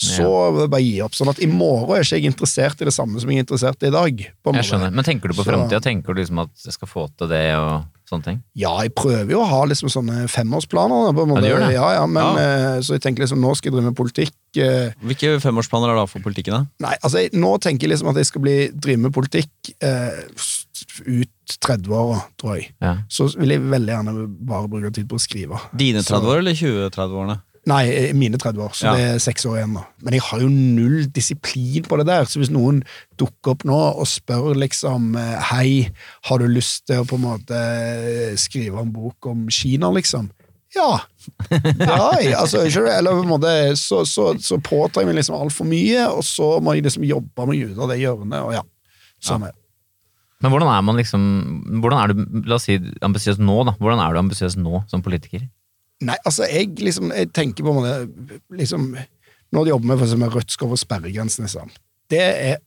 så jeg bare gi opp. Sånn at i morgen er ikke jeg interessert i det samme som jeg er interessert i i dag. på Jeg skjønner. Men tenker du på framtida? Tenker du liksom at jeg skal få til det og sånne ting? Ja, jeg prøver jo å ha liksom sånne femårsplaner. På en måte. Ja, det det? Ja, ja, men, Ja. eh, Så jeg tenker liksom, nå skal jeg drive med politikk. eh, Hvilke femårsplaner er det for politikken? da? Nei, altså, jeg, nå tenker jeg liksom at jeg skal bli, drive med politikk eh, ut 30-åra, tror jeg. Ja. Så vil jeg veldig gjerne bare bruke tid på å skrive. Dine 30 år eller 20-30-årene? Nei, eh, mine 30 år, så Ja. det er seks år igjen nå. Men jeg har jo null disiplin på det der, så hvis noen dukker opp nå og spør liksom eh, Hei, har du lyst til å på en måte eh, skrive en bok om Kina, liksom? Ja. Nei, altså, ikke det, eller på en måte, så, så, så påtar jeg meg liksom altfor mye, og så må jeg liksom jobbe meg ut av det hjørnet, og ja. Sånn er det. Men hvordan er man liksom hvordan er du, La oss si ambisiøs nå, da. Hvordan er du ambisiøs nå som politiker? Nei, altså, jeg liksom Jeg tenker på måte liksom, Når de jobber med for eksempel Rødt skal over sperregrensene, liksom, det er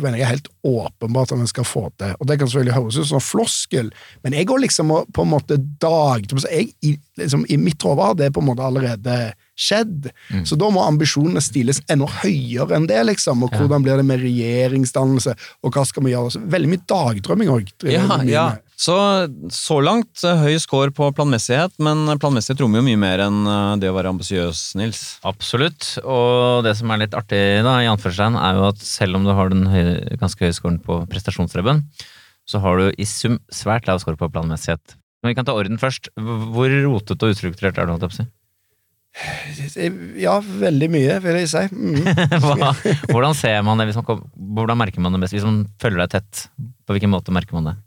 mener jeg helt åpenbart at vi skal få til. Og Det kan selvfølgelig høres ut som floskel, men jeg går liksom og på en måte dag jeg, i, liksom, I mitt hode har det på en måte allerede skjedd. Mm. Så da må ambisjonene stiles enda høyere enn det, liksom. Og Ja. hvordan blir det med regjeringsdannelse, og hva skal vi gjøre? Så veldig mye dagdrømming òg. Ja, ja. Så, så langt eh, høy score på planmessighet, men planmessighet rommer jo mye mer enn eh, det å være ambisiøs, Nils. Absolutt. Og det som er litt artig, da, i anførselstegn, er jo at selv om du har den høy, ganske høye scoren på prestasjonsrebben, så har du i sum svært lav score på planmessighet. Men vi kan ta orden først. Hvor rotete og ustrukturert er du? holdt jeg? Ja, veldig mye, vil jeg si. Mm. Hvordan ser man det? Man hvordan merker man det best? Hvis man følger deg tett, på hvilken måte merker man det?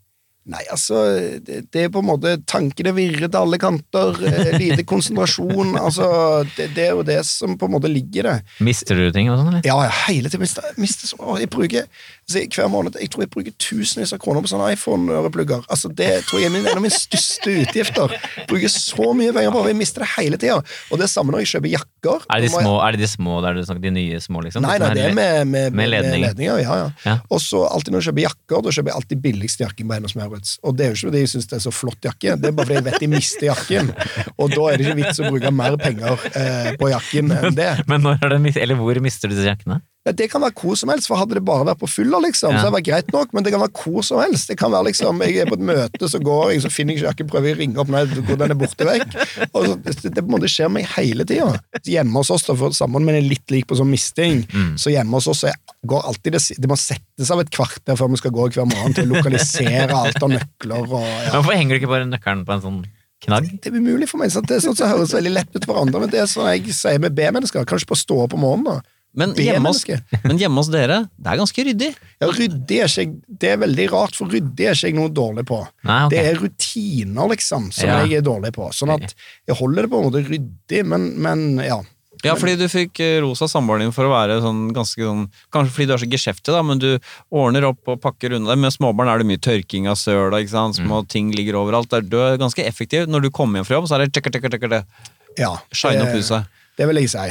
Nei, altså, det, det er på en måte Tankene virrer til alle kanter, eh, lite konsentrasjon. altså, det, det er jo det som på en måte ligger i det. Mister du ting og sånn, eller? Ja, jeg hele tiden mister, mister så, Jeg bruker altså, hver måned jeg tror jeg bruker tusenvis av kroner på sånne iPhone-øreplugger. Altså, det tror jeg er en av mine største utgifter. Bruker så mye penger på, det, jeg mister det hele tida. Og det er samme når jeg kjøper jakker. Er det de jeg- små, er det de små der du snakker, de nye små, liksom? Nei, nei, det er med, med, med ledninger. ledninger. Ja, ja. Ja. Og så alltid når jeg kjøper jakker, da kjøper jeg alltid billigste jakken på Hennes Maurits. Og det er jo ikke fordi jeg syns det er så flott jakke, det er bare fordi jeg vet de mister jakken. Og da er det ikke vits å bruke mer penger eh, på jakken enn det. Men når er det, eller hvor mister du disse jakkene? Ja, Det kan være hvor som helst, for hadde det bare vært på fylla, liksom, Ja. så hadde det vært greit nok, men det kan være hvor som helst. Det kan være liksom, Jeg er på et møte, så går jeg, så finner jeg ikke jakken, prøver jeg å ringe opp, nei, den er borte vekk. Og så, det, det på en måte skjer meg hele tida. Hjemme hos oss, da, for samboeren min er litt lik på sånn misting, Mm. så hjemme hos oss så går alltid det, det må settes av et kvarter før vi skal gå hver morgen til å lokalisere alt av nøkler og ja. Hvorfor henger du ikke bare nøkkelen på en sånn knagg? Det er umulig for meg. Sant? Det er sånn som høres veldig lett ut for andre, men det er sånn jeg sier med B-mennesker. Kanskje på stå opp om morgenen, da. Men hjemme, hos, men hjemme hos dere, det er ganske ryddig. Ja, ryddig er ikke Det er veldig rart, for ryddig er ikke jeg noe dårlig på. Nei, okay. Det er rutiner, liksom, som Ja. jeg er dårlig på. Sånn at jeg holder det på en måte ryddig, men, men ja. Ja, fordi du fikk rosa ros samboeren din for å være sånn ganske sånn Kanskje fordi du er så geskjeftig, da, men du ordner opp og pakker unna. Med småbarn er det mye tørking av søla, ikke sant. Små ting ligger overalt. Du er ganske effektiv. Når du kommer hjem fra jobb, så er det tjekker, tjekker, tjekker, det. ja Shine opp huset. Det vil jeg si.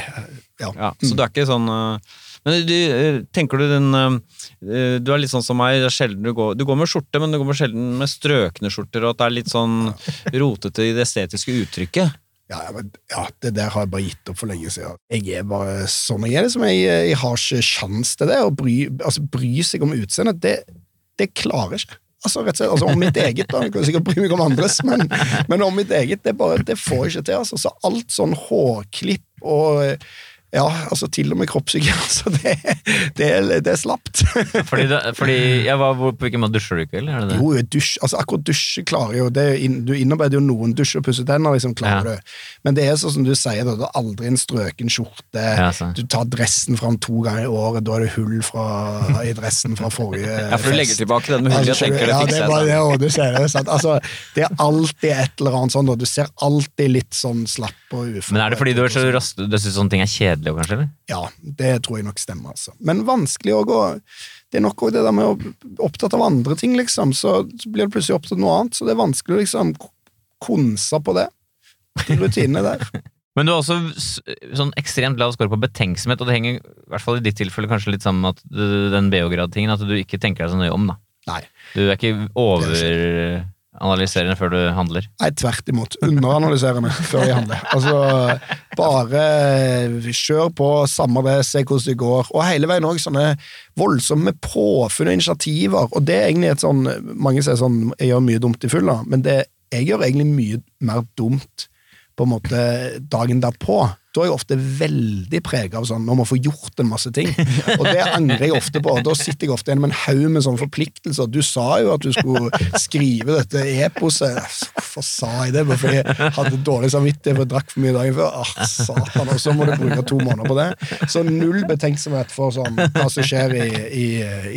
Ja. Ja, så du er ikke sånn øh, Men du, øh, tenker du den øh, Du er litt sånn som meg, det du går Du går med skjorte, men du går med sjelden med strøkne skjorter, og at det er litt sånn rotete i det estetiske uttrykket. Ja, ja, men, ja, det der har jeg bare gitt opp for lenge siden. Jeg er bare sånn jeg er. Liksom. Jeg, jeg har ikke sjans til det. Å bry, altså, bry seg om utseendet, det, det klarer jeg ikke. Altså, rett og slett, altså, om mitt eget, da. Jeg kan sikkert bry meg om andres, men, men om mitt eget, det, bare, det får jeg ikke til. Altså. Så alt sånn hårklipp og eh, ja, altså til og med kroppshygiene. Altså, det, det, det er slapt. Fordi, det, fordi jeg var, På hvilken måte dusjer du ikke, eller? Er det det? Jo, dusj, altså akkurat dusje klarer jo det, Du innarbeider jo noen dusjer og pusser tenner, liksom, klarer Ja. du. Men det er sånn som du sier, da, du har aldri en strøken skjorte. Ja. Du tar dressen fram to ganger i året, da er det hull fra, i dressen fra forrige fest. Ja, for du legger tilbake den med hullet, jeg Altså, tenker det ja, fikser det jeg. er bare det, du ser det, sant? Altså, det er alltid et eller annet sånn, da. Du ser alltid litt sånn slapp og uforberedt Men er det fordi du er så rask, du syns sånne ting er kjedelig, kanskje? eller? Ja, det tror jeg nok stemmer, altså. Men vanskelig å gå Det er nok også det der med å opptatt av andre ting, liksom. Så, blir du plutselig opptatt av noe annet, så det er vanskelig å liksom konse på det. De rutinene der. Men du har også sånn ekstremt lav score på betenksomhet, og det henger i hvert fall i ditt tilfelle kanskje litt sammen med den BH-grad-tingen, at du ikke tenker deg så nøye om. da. Nei. Du er ikke overanalyserende før du handler. Nei, tvert imot. Underanalyserende før jeg handler. Altså, bare kjør på, samme det, se hvordan det går. Og hele veien òg sånne voldsomme påfunn og initiativer. Og det er egentlig et sånn Mange sier sånn Jeg gjør mye dumt i fylla, men det, jeg gjør egentlig mye mer dumt på en måte dagen derpå. Da er jeg ofte veldig prega av sånn nå må få gjort en masse ting. Og det angrer jeg ofte på. Da sitter jeg ofte igjen med en haug med sånne forpliktelser. Du sa jo at du skulle skrive dette eposet. Hvorfor sa jeg det? Fordi jeg hadde dårlig samvittighet for jeg drakk for mye dagen før. Ah, satan, Og så må du bruke to måneder på det. Så null betenksomhet for sånn, hva som skjer i, i,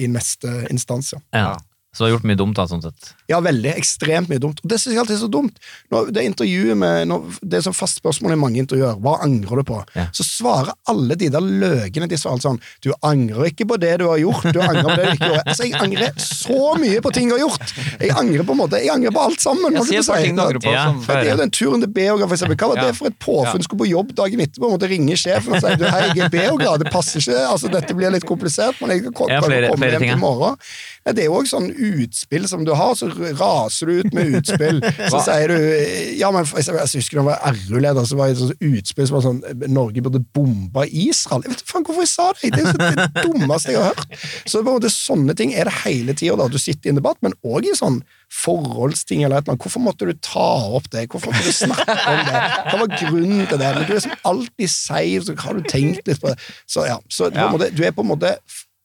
i neste instans. ja. Så du har gjort mye dumt, da, sånn sett. Ja, veldig. Ekstremt mye dumt. Og det synes jeg alltid er så dumt. Når det intervjuet med, når, det er sånn fast spørsmål i mange intervjuer. Hva angrer du på? Ja. Så svarer alle de der løkene de svarer sånn Du angrer ikke på det du har gjort, du angrer på det du ikke gjorde. Altså, jeg angrer så mye på ting jeg har gjort! Jeg angrer på en måte, jeg angrer på alt sammen. Jeg sier ting du angrer på. Ja, for- Det er jo den turen til Beograd, for eksempel. Hva var det for et påfunn? Skulle på jobb dagen etterpå, måtte ringe sjefen og si du, hei, jeg er Beograd, det passer ikke, altså dette blir litt komplisert, men jeg kan flere- komme flere hjem i morgen. Nei, det er jo også sånn utspill som du har, så raser du ut med utspill. Så sier du Ja, men jeg husker da jeg var RU-leder, så var det et utspill som var sånn Norge burde bombe Israel. Jeg vet ikke faen hvorfor jeg sa det! Det er jo det dummeste jeg har hørt. Så på en måte sånne ting er det hele tida, du sitter i en debatt, men òg i sånn forholdsting eller et. Hvorfor måtte du ta opp det? Hvorfor måtte du snakke om det? Hva var grunnen til det? Men du er som alltid sier, så har du tenkt litt på det. Så ja, så på Ja. måte, du er på en måte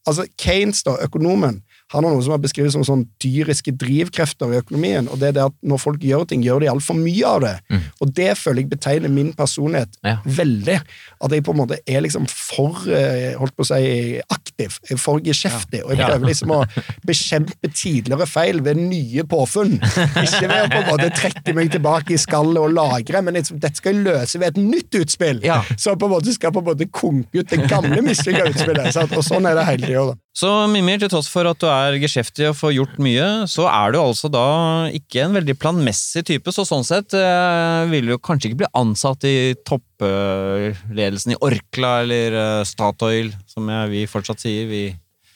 Altså, Keynes, da, økonomen, han har noe som er beskrevet som sånn dyriske drivkrefter i økonomien, og det er det at når folk gjør ting, gjør de altfor mye av det. Og det føler jeg betegner min personlighet Ja. veldig. At jeg på en måte er liksom for eh, holdt på å si, aktiv, for geskjeftig, og jeg prøver liksom å bekjempe tidligere feil ved nye påfunn. Ikke ved å på en måte trekke meg tilbake i skallet og lagre, men liksom, dette skal jeg løse ved et nytt utspill, Ja. som på en måte skal på en måte konke ut det gamle mislykka utspillet. Og sånn er det hele tida. Så Mimir, til tross for at du er geskjeftig og får gjort mye, så er du altså da ikke en veldig planmessig type, så sånn sett eh, vil du kanskje ikke bli ansatt i toppledelsen i Orkla eller eh, Statoil, som vi fortsatt sier. Vi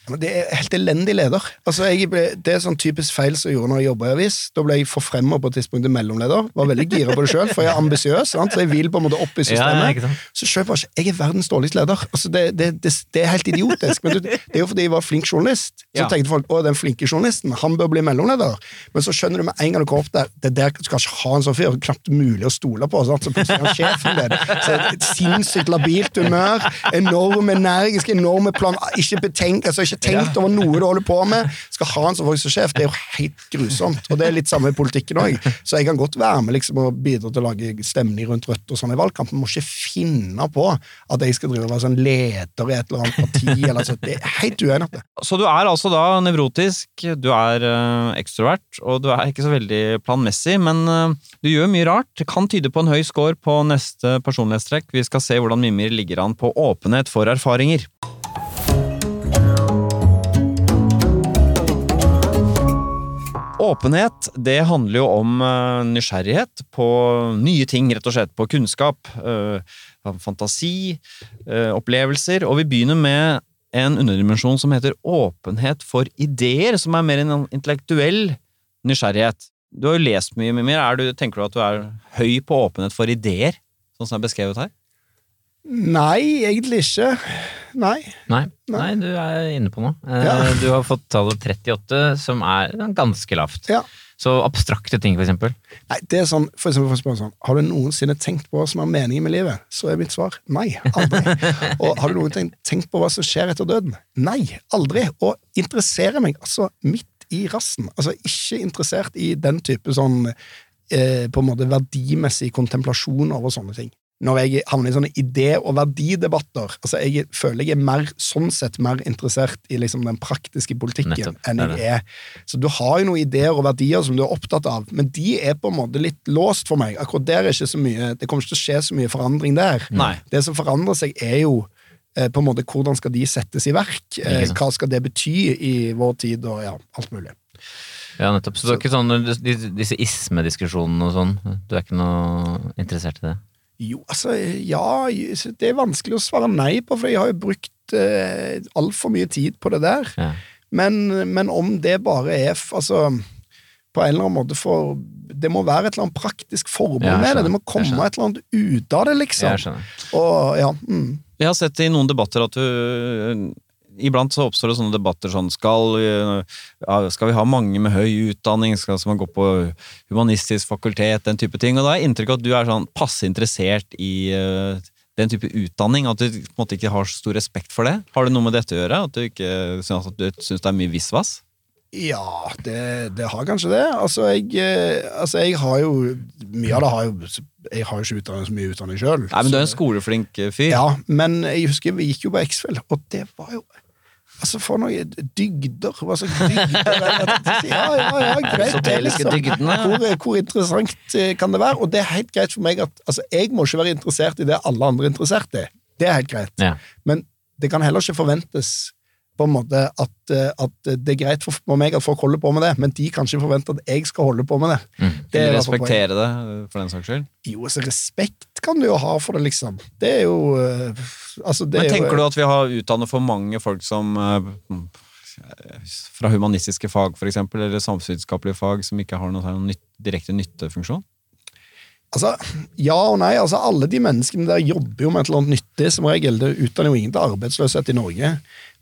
Men det er helt elendig leder. Altså, ble, det er sånn typisk feil som jeg gjorde når jeg jobba i avis. Da ble jeg forfremma på et tidspunkt til mellomleder. Var veldig gira på det sjøl, for jeg er ambisiøs. Så jeg vil på en måte opp i systemet. Ja, så jeg bare ikke Jeg er verdens dårligste leder. Altså, det, det, det, det er helt idiotisk. Men det, er jo fordi jeg var flink journalist. Så Ja. tenkte folk å, den flinke journalisten, han bør bli mellomleder. Men så skjønner du med en gang du går opp der, det der skal ikke ha en sånn fyr. Knapt mulig å stole på. Sant? Så plutselig er han sjefen din. Så et sinnssykt labilt humør. Enorm energisk, enorme plan. Ikke betenk, altså ikke tenkt over noe du holder på med. Skal ha en som faktisk. Det er jo helt grusomt. Og det er litt samme i politikken òg. Så jeg kan godt være med liksom, og bidra til å lage stemning rundt Rødt og sånn i valgkampen. Må ikke finne på at jeg skal drive og være sånn leder i et eller annet parti. Eller altså, Det er helt det. Så du er altså da nevrotisk, du er øh, ekstrovert, og du er ikke så veldig planmessig, men øh, du gjør mye rart. Det kan tyde på en høy score på neste personlighetstrekk. Vi skal se hvordan Mimir ligger an på åpenhet for erfaringer. Åpenhet, det handler jo om øh, nysgjerrighet på nye ting, rett og slett. På kunnskap, øh, fantasi, øh, opplevelser. Og vi begynner med en underdimensjon som heter åpenhet for ideer, som er mer en intellektuell nysgjerrighet. Du har jo lest mye, mer, Er du, tenker du at du er høy på åpenhet for ideer, sånn som er beskrevet her? Nei, egentlig ikke. Nei. Nei, nei, du er inne på noe. Eh, Ja. Du har fått tallet 38, som er ganske lavt. Ja. Så abstrakte ting, for eksempel. Nei, det er sånn, for eksempel, for eksempel sånn, Har du noensinne tenkt på hva som er meningen med livet? Så er mitt svar nei. Aldri. Og har du noensinne tenkt på hva som skjer etter døden? Nei. Aldri. Og interesserer meg altså midt i rassen. Altså ikke interessert i den type sånn eh, på en måte verdimessig kontemplasjon over sånne ting. Når jeg havner i sånne idé- og verdidebatter altså Jeg føler jeg er mer, sånn sett mer interessert i liksom den praktiske politikken Nettopp, enn jeg er Så du har jo noen ideer og verdier som du er opptatt av, men de er på en måte litt låst for meg. Akkurat der er ikke så mye Det kommer ikke til å skje så mye forandring der. Nei. Det som forandrer seg, er jo eh, på en måte hvordan skal de settes i verk? Eh, hva skal det bety i vår tid, og ja, alt mulig. Ja, nettopp. Så du er ikke sånn, disse ismediskusjonene og sånn, du er ikke noe interessert i det? Jo, altså, ja Det er vanskelig å svare nei på, for jeg har jo brukt eh, altfor mye tid på det der. Ja. Men, men om det bare er f- Altså, på en eller annen måte for Det må være et eller annet praktisk formål Ja, med det. Det må komme et eller annet ut av det, liksom. Jeg skjønner. Og ja, mm. Jeg har sett i noen debatter at du Iblant så oppstår det sånne debatter sånn skal, skal vi ha mange med høy utdanning? Skal man gå på humanistisk fakultet? Den type ting. Og da har jeg inntrykk av at du er sånn passe interessert i øh, den type utdanning. At du på en måte ikke har så stor respekt for det. Har det noe med dette å gjøre? At du ikke syns det er mye visvas? Ja, det, det har kanskje det. Altså, jeg, eh, altså, jeg har jo Mye av det har jo Jeg har jo ikke utdannet så mye utdanning sjøl. Men du er en skoleflink øh, fyr. Ja, men jeg husker vi gikk jo på X-Fill, og det var jo Altså, for noen dygder. Hva slags dygder er? Ja, ja, ja, greit. det, liksom. Hvor, hvor interessant eh, kan det være? Og det er helt greit for meg at altså, jeg må ikke være interessert i det alle andre er interessert i. Det er helt greit. Ja. Men det kan heller ikke forventes på en måte at, eh, at det er greit for for meg at folk holder på med det, men de kan ikke forvente at jeg skal holde på med det. Mm. det kan poenget. respektere det, for den saks skyld. Jo, altså respekt kan du jo ha for det, liksom. Det er jo eh, Altså, det Men er jo tenker du at vi har utdannet for mange folk som eh, fra humanistiske fag, for eksempel, eller samfunnsvitenskapelige fag, som ikke har noen nytt, direkte nyttefunksjon? Altså, ja og nei. altså Alle de menneskene der jobber jo med et eller annet nyttig, som regel. Det utdanner jo ingen til arbeidsløshet i Norge.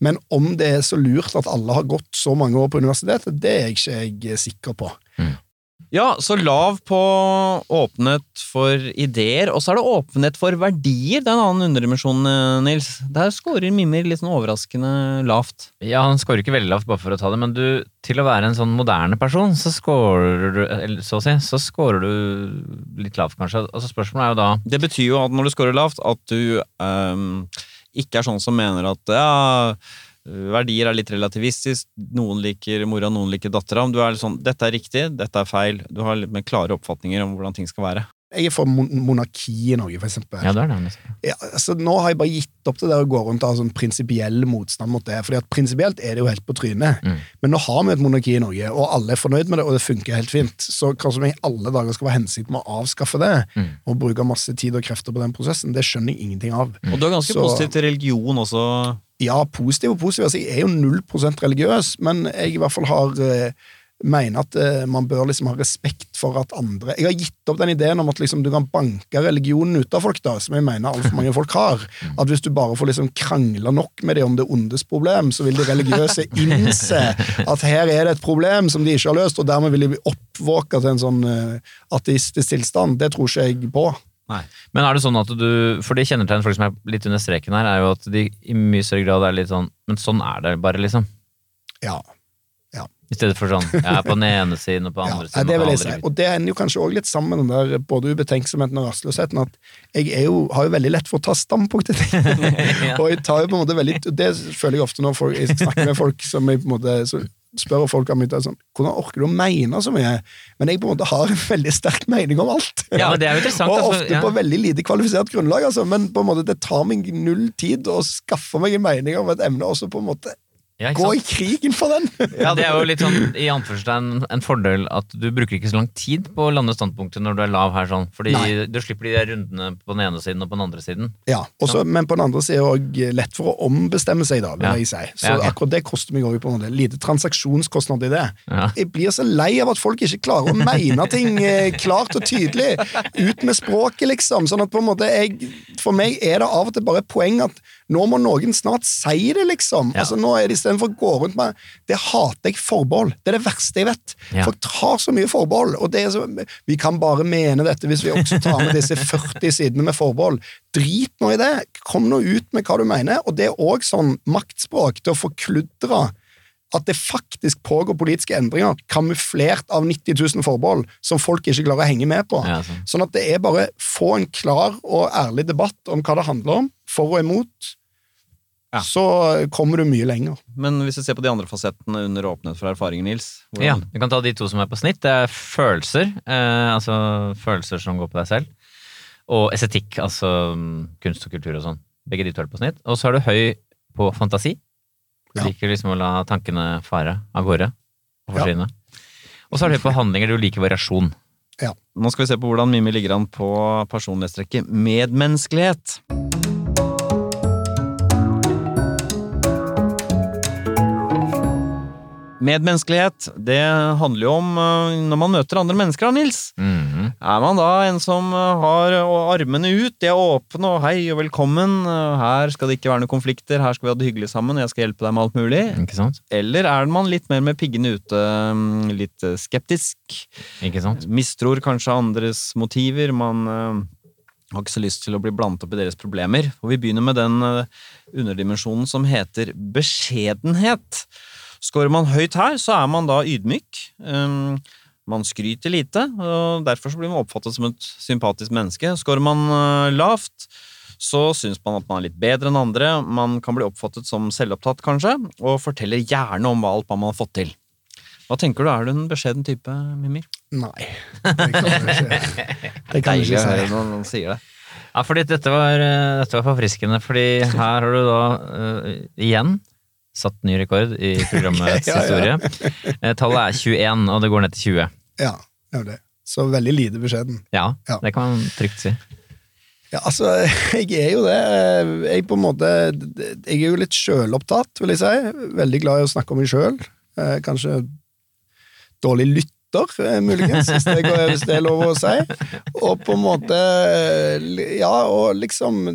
Men om det er så lurt at alle har gått så mange år på universitetet, det er jeg ikke jeg sikker på. Ja, så lav på åpenhet for ideer, og så er det åpenhet for verdier. Det er en annen underdimensjon, eh, Nils. Der scorer Mimir litt sånn overraskende lavt. Ja, han scorer ikke veldig lavt bare for å ta det, men du, til å være en sånn moderne person, så scorer du, eller så å si, så scorer du litt lavt kanskje. Altså spørsmålet er jo da, Det betyr jo at når du scorer lavt, at du um, ikke er sånn som mener at ja, verdier er litt relativistisk, noen liker mora, noen liker dattera. Du er litt sånn dette er riktig, dette er feil. Du har litt mer klare oppfatninger om hvordan ting skal være. Jeg er for monarki i Norge, for eksempel. ja det er det. Ja, altså, nå har jeg bare gitt opp det der å gå rundt og ha sånn prinsipiell motstand mot det. fordi at prinsipielt er det jo helt på trynet. Mm. Men nå har vi et monarki i Norge, og alle er fornøyd med det, og det funker helt fint. Så hva som i alle dager skal være hensikten med å avskaffe det, Mm. og bruke masse tid og krefter på den prosessen, det skjønner jeg ingenting av. Og du er ganske Så- positiv til religion også. Ja, positiv og positiv. Altså, jeg er jo 0% religiøs, men jeg i hvert fall har eh, mener at eh, man bør liksom ha respekt for at andre Jeg har gitt opp den ideen om at liksom, du kan banke religionen ut av folk, da, som jeg mener altfor mange folk har. At hvis du bare får liksom krangla nok med dem om det ondes problem, så vil de religiøse innse at her er det et problem som de ikke har løst, og dermed vil de bli oppvåka til en sånn eh, ateistisk tilstand. Det tror ikke jeg på. Men er det sånn at du, for det kjennetegnet folk som er litt under streken her, er jo at de i mye større grad er litt sånn, men sånn er det bare liksom. Ja, ja. I stedet for sånn, jeg er på den ene siden og på den andre ja, siden. det vil jeg si. Og det ender jo kanskje også litt sammen med den der både ubetenksomheten og rastløsheten. At jeg er jo, har jo veldig lett for å ta standpunkt til ting. Ja. og jeg tar jo på en måte veldig Det føler jeg ofte når folk, jeg snakker med folk som jeg på en måte så spør folk om er sånn, Hvordan orker du å mene så mye? Men jeg på en måte har en veldig sterk mening om alt. Ja, men det er jo interessant. og altså, ofte ja. på veldig lite kvalifisert grunnlag, altså. Men på en måte det tar meg null tid å skaffe meg en mening om et emne, og så på en måte Ja, gå i krigen for den. Ja, det er jo litt sånn i anførselstegn en fordel at du bruker ikke så lang tid på å lande standpunktet når du er lav her, sånn. Fordi Nei. du slipper de der rundene på den ene siden og på den andre siden. Ja, også, Men på den andre siden er det også lett for å ombestemme seg, da, vil Ja. jeg si. Så Ja, ok. akkurat det koster meg òg på en del. lite transaksjonskostnad i det. Ja. Jeg blir så lei av at folk ikke klarer å mene ting eh, klart og tydelig. Ut med språket, liksom. Sånn at på en måte jeg, For meg er det av og til bare poeng at nå må noen snart si det, liksom. Ja. Altså nå er det Istedenfor å gå rundt med Det hater jeg forbehold. Det er det verste jeg vet. Ja. Folk tar så mye forbehold. og det er så, Vi kan bare mene dette hvis vi også tar med disse 40 sidene med forbehold. Drit nå i det. Kom nå ut med hva du mener. Og det er òg sånn maktspråk til å forkludre at det faktisk pågår politiske endringer kamuflert av 90 000 forbehold som folk ikke klarer å henge med på. Ja, sånn. Sånn at det er bare få en klar og ærlig debatt om hva det handler om, for og imot. Ja. Så kommer du mye lenger. Men hvis du ser på de andre fasettene under åpenhet for erfaringer, Nils hvordan- Ja, du kan ta de to som er på snitt. Det er følelser, eh, altså følelser som går på deg selv. Og estetikk, altså mm, kunst og kultur og sånn. Begge de to er på snitt. Og så er du høy på fantasi. Du Ja. liker liksom å la tankene fare av gårde og Ja. Og så er du høy på handlinger, du liker variasjon. Nå skal vi se på hvordan Mimmi ligger an på personlighetstrekket medmenneskelighet. Medmenneskelighet, det handler jo om eh, når man møter andre mennesker, da, Nils. Mhm. Er man da en som eh, har armene ut, de er åpne og hei og velkommen, eh, her skal det ikke være noen konflikter, her skal vi ha det hyggelig sammen, jeg skal hjelpe deg med alt mulig? Eller er man litt mer med piggene ute, mm, litt eh, skeptisk? Mistror kanskje andres motiver. Man eh, har ikke så lyst til å bli blandet opp i deres problemer. Og vi begynner med den eh, underdimensjonen som heter beskjedenhet. Skårer man høyt her, så er man da ydmyk. Um, man skryter lite, og derfor så blir man oppfattet som et sympatisk menneske. Skårer man uh, lavt, så syns man at man er litt bedre enn andre, man kan bli oppfattet som selvopptatt, kanskje, og forteller gjerne om alt man har fått til. Hva tenker du, er du en beskjeden type, Mimir? Nei, det kan jeg ikke, det kan Deilig å høre når noen sier det. Ja, fordi dette var, eh, dette var forfriskende, fordi her har du da uh, igjen satt ny rekord i programmets Ja, ja. historie. Eh, tallet er 21, og det går ned til 20. Ja, det er det. Så veldig lite beskjeden. Ja, Ja. det kan man trygt si. Ja, altså, jeg er jo det. Jeg på en måte Jeg er jo litt sjølopptatt, vil jeg si. Veldig glad i å snakke om meg sjøl. Kanskje dårlig lytter, eh, muligens, hvis det, går, hvis det er lov å si. Og på en måte Ja, og liksom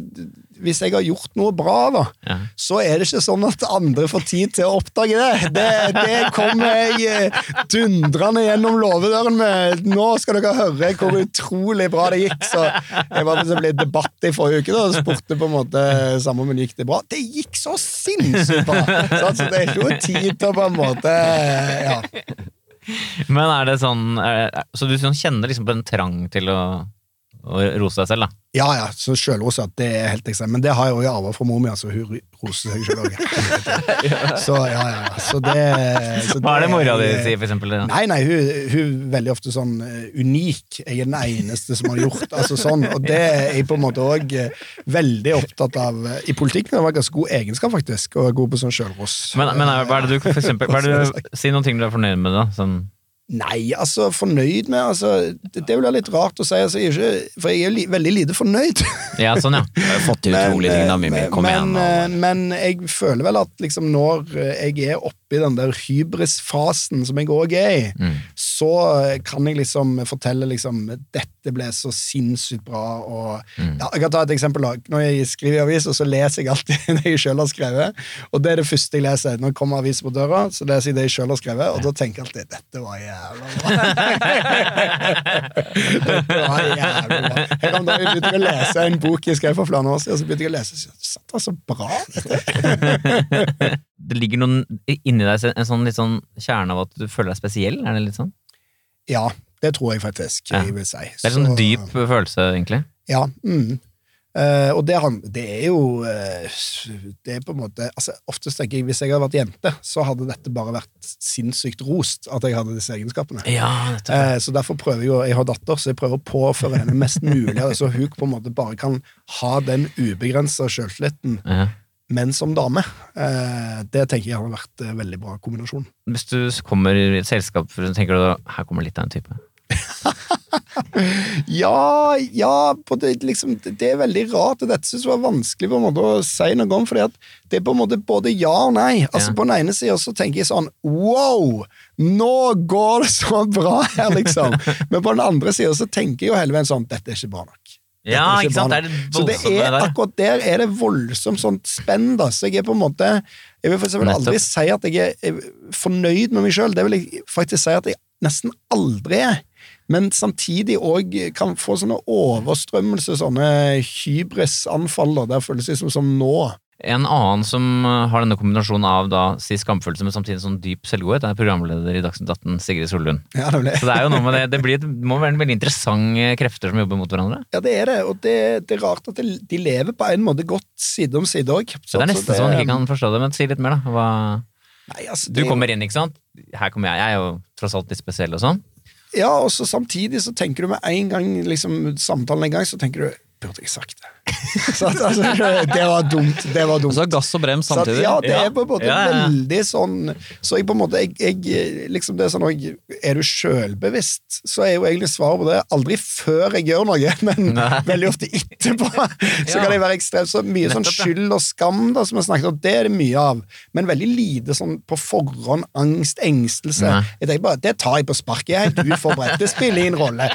Hvis jeg har gjort noe bra, da, Ja. så er det ikke sånn at andre får tid til å oppdage det. Det, det kommer jeg eh, dundrende gjennom låvedøren med. Nå skal dere høre hvor utrolig bra det gikk. Så jeg var på en debatt i forrige uke da, og spurte på en måte samme om gikk det bra. Det gikk så sinnssykt bra! Så Så det er ikke noe tid til å på en måte ja. Men er det sånn er, er- Så du sånn kjenner liksom på en trang til å, å rose deg selv, da? Ja, ja, så selvrosa, det er helt ekstremt. Men det har jeg jo arva fra mor mi, altså. Hun roser seg sjøl òg. Så ja, ja. Så det, så Hva er det mora di er- sier, for eksempel? da? Nei, nei, hun, hun er veldig ofte sånn eh, unik. Jeg er den eneste som har gjort altså sånn, Og det er jeg på en måte òg veldig opptatt av. eh, I politikken det var ganske god egenskap, faktisk, å være god på sånn sjølros. Men, men hva er det du, for eksempel, hva er det du, Si noen ting du er fornøyd med, da. Sånn, Nei, altså, fornøyd med altså, Det, det vil være litt rart å si, altså, jeg ikke, for jeg er li, veldig lite fornøyd. ja, sånn, ja. Du har fått til utrolige ting, da, Mimmi. Kom men, igjen. Og... men jeg føler vel at liksom når eh, jeg er oppe i den der hybrisfasen som jeg òg er i, Mm. så eh, kan jeg liksom fortelle liksom dette ble så sinnssykt bra, og Mm. ja, Jeg kan ta et eksempel. da. Når jeg skriver i aviser, så leser jeg alltid det jeg sjøl har skrevet, og det er det første jeg leser. Når det kommer avis på døra, så leser jeg det jeg sjøl har skrevet, og da tenker jeg alltid dette var jævla bra. dette var jævla bra. Her om dagen begynte jeg å lese en bok jeg skrev for flere år siden, og så begynte jeg å lese, satt det så bra. dette. Det ligger noen inni deg, en sånn, litt sånn kjerne av at du føler deg spesiell? Er det litt sånn? Ja, det tror jeg faktisk Ja. jeg vil si. Det er en sånn dyp følelse, egentlig. Ja. Mm. Uh, og det, det er jo uh, Det er på en måte altså Oftest tenker jeg hvis jeg hadde vært jente, så hadde dette bare vært sinnssykt rost at jeg hadde disse egenskapene. Ja, uh, så derfor prøver jeg å Jeg har datter, så jeg prøver å påføre henne mest mulig, så hun på en måte bare kan ha den ubegrensa sjøltilliten, Ja. men som dame. Det tenker jeg hadde vært en veldig bra kombinasjon. Hvis du kommer i et selskap, tenker du da her kommer litt av en type? Ja, ja på det, liksom, det er veldig rart. og Dette synes jeg var vanskelig på en måte å si noe om. fordi at det er på en måte både ja og nei. Altså Ja. På den ene sida så tenker jeg sånn Wow! Nå går det så bra her, liksom! Men på den andre sida så tenker jeg jo hele veien sånn Dette er ikke bra nok. Dette Ja, ikke, ikke sant? Det er det Så det er, akkurat der er det voldsomt sånt spenn, da. Så jeg er på en måte Jeg vil for eksempel aldri si at jeg er fornøyd med meg sjøl. Det vil jeg faktisk si at jeg nesten aldri er. Men samtidig òg kan få sånne overstrømmelser, sånne hybrisanfall, der føles det som, som nå. En annen som uh, har denne kombinasjonen av da, si skamfølelse, men samtidig sånn dyp selvgodhet, er programleder i Dagsnytt 18, Sigrid Sollund. Ja, det. Så det er jo noe med det, det, blir, det må være en veldig interessante krefter som jobber mot hverandre. ja, det er det, og det, det er rart at det, de lever på en måte godt side om side òg. Det er nesten så man ikke kan forstå det, men si litt mer, da. Hva, Nei, altså, du er kommer inn, ikke sant? Her kommer jeg, jeg er jo tross alt litt spesiell og sånn. Ja, og så samtidig så tenker du med en gang liksom, samtalen en gang, så tenker du Burde jeg sagt det? så, at, altså, det var dumt. Det var dumt. Og så gass og brem Så at, samtidig. ja, det er på en måte Ja, ja. veldig sånn Så jeg på en måte jeg, jeg, liksom det er sånn jeg, Er du sjølbevisst, så er jo egentlig svaret på det aldri før jeg gjør noe, men Nei. veldig ofte etterpå. Så Ja. kan jeg være ekstremt Så mye sånn Nettopp, skyld og skam da, som vi snakket om, det er det mye av. Men veldig lite sånn på forhånd angst, engstelse. Nei. Jeg tenker bare, Det tar jeg på sparket. Jeg er helt uforberedt. Det spiller ingen rolle.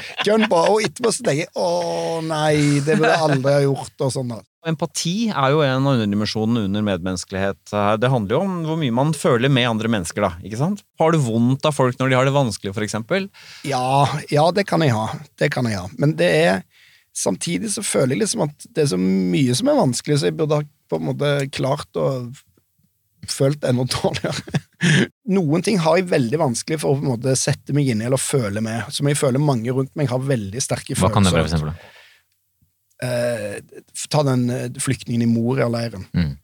På. Og etterpå så tenker jeg å nei, det burde jeg aldri ha gjort. Og sånn. Empati er jo en av underdimensjonene under medmenneskelighet. Det handler jo om hvor mye man føler med andre mennesker, da. ikke sant? Har du vondt av folk når de har det vanskelig, for eksempel? Ja, ja, det kan jeg ha. Det kan jeg ha. Men det er Samtidig så føler jeg liksom at det er så mye som er vanskelig, så jeg burde ha på en måte klart å følt enda dårligere. Noen ting har jeg veldig vanskelig for å på en måte sette meg inn i eller føle med, som jeg føler mange rundt meg har veldig sterke følelser Hva kan det være, for eksempel? Eh, Ta den eh, flyktningen i Moria-leiren. Mm.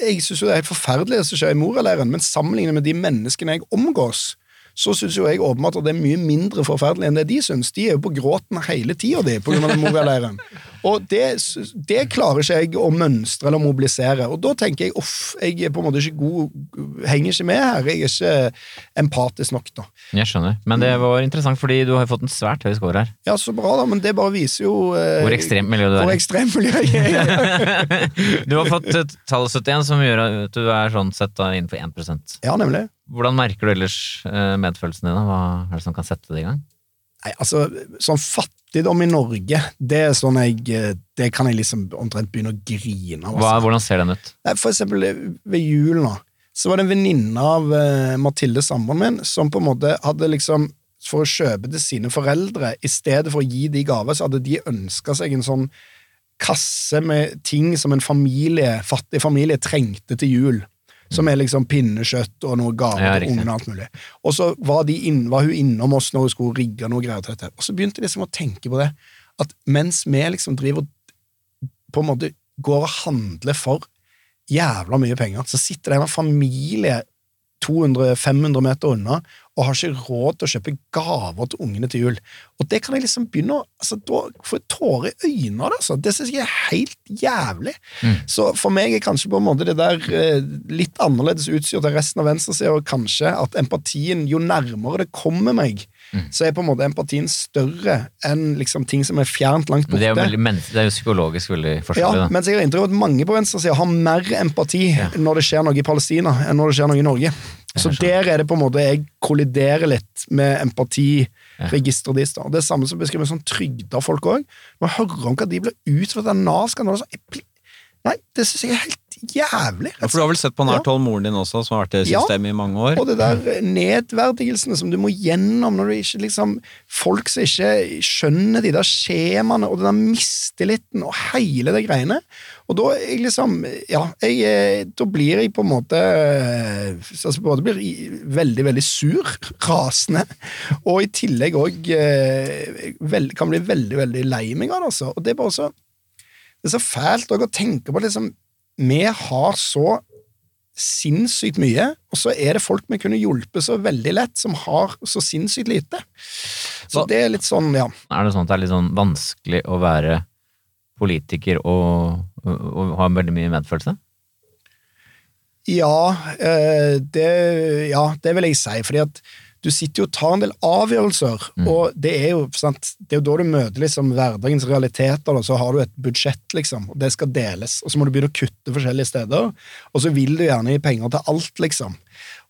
Jeg syns det er helt forferdelig det som skjer i Moria-leiren, men sammenlignet med de menneskene jeg omgås, så syns jo jeg åpenbart at det er mye mindre forferdelig enn det de syns. De er jo på gråten hele tida, de, på grunn av Moria-leiren. Og det, det klarer ikke jeg å mønstre eller mobilisere. Og da tenker jeg uff, jeg er på en måte ikke god Henger ikke med her. Jeg er ikke empatisk nok, da. Jeg skjønner. Men det var interessant, fordi du har fått en svært høy score her. Ja, så bra, da, men det bare viser jo eh, Hvor ekstremt miljø du er Hvor ekstremt miljø jeg er. Du har fått tallet tall 71 som gjør at du er sånn sett da innenfor 1% Ja, nemlig. Hvordan merker du ellers eh, medfølelsen din? da? Hva er det som kan sette det i gang? Nei, altså, sånn fattigdom i Norge, det er sånn jeg eh, Det kan jeg liksom omtrent begynne å grine av. Altså. hvordan ser den ut? Nei, For eksempel eh, ved jul nå, så var det en venninne av uh, Mathilde, samboeren min, som på en måte hadde liksom For å kjøpe til sine foreldre, i stedet for å gi de gaver, så hadde de ønska seg en sånn kasse med ting som en familie, fattig familie trengte til jul. Som er liksom pinnekjøtt og noe gaver Ja, til ungene og alt mulig. Og så var, de inn, var hun innom oss når hun skulle rigge noe greier til dette. Og så begynte de liksom å tenke på det, at mens vi liksom driver på en måte går og handler for jævla mye penger, så sitter det en familie 200-500 meter unna og har ikke råd til å kjøpe gaver til ungene til jul. Og det kan jeg liksom begynne å altså, Da får jeg tårer i øynene av det. Altså. Det synes jeg er helt jævlig. Mm. Så for meg er kanskje på en måte det der eh, litt annerledes utstyrt enn resten av venstresida, og kanskje at empatien, jo nærmere det kommer meg, Mm. så er på en måte empatien større enn liksom ting som er fjernt langt Men borte. det er jo, veldig, men, det er jo psykologisk veldig Ja, forskjellig. da. mens jeg har inntrykk av at mange på venstresida har mer empati når det skjer noe i Palestina, enn når det skjer noe i Norge. Så der er det på en måte jeg kolliderer litt med empatiregisteret deres. Det er samme som beskriver sånn trygda folk òg. Når jeg hører om hva de blir Nav-skandalen så jeg Nei, det syns jeg er helt jævlig. Ja, for du har vel sett på nært hold moren din også, som har vært i Ja. systemet i mange år? Og det der nedverdigelsene som du må gjennom når du ikke liksom Folk som ikke skjønner de der skjemaene, og den der mistilliten og hele det greiene. Og da jeg liksom Ja, jeg, eh, da blir jeg på en måte eh, altså Både blir veldig, veldig sur, rasende, og i tillegg òg kan bli veldig, veldig lei meg av det, altså. Og det er bare så Det er så fælt å tenke på liksom Vi har så sinnssykt mye, og så er det folk vi kunne hjulpet så veldig lett, som har så sinnssykt lite. Så det er litt sånn, ja. Er det sånn at det er litt sånn vanskelig å være politiker og, og, og ha veldig mye medfølelse? Ja, eh, det, ja, det vil jeg si, fordi at du sitter jo og tar en del avgjørelser, og det er jo sant, det er jo da du møter liksom hverdagens realiteter, og så har du et budsjett, liksom, og det skal deles, og så må du begynne å kutte forskjellige steder, og så vil du gjerne gi penger til alt, liksom.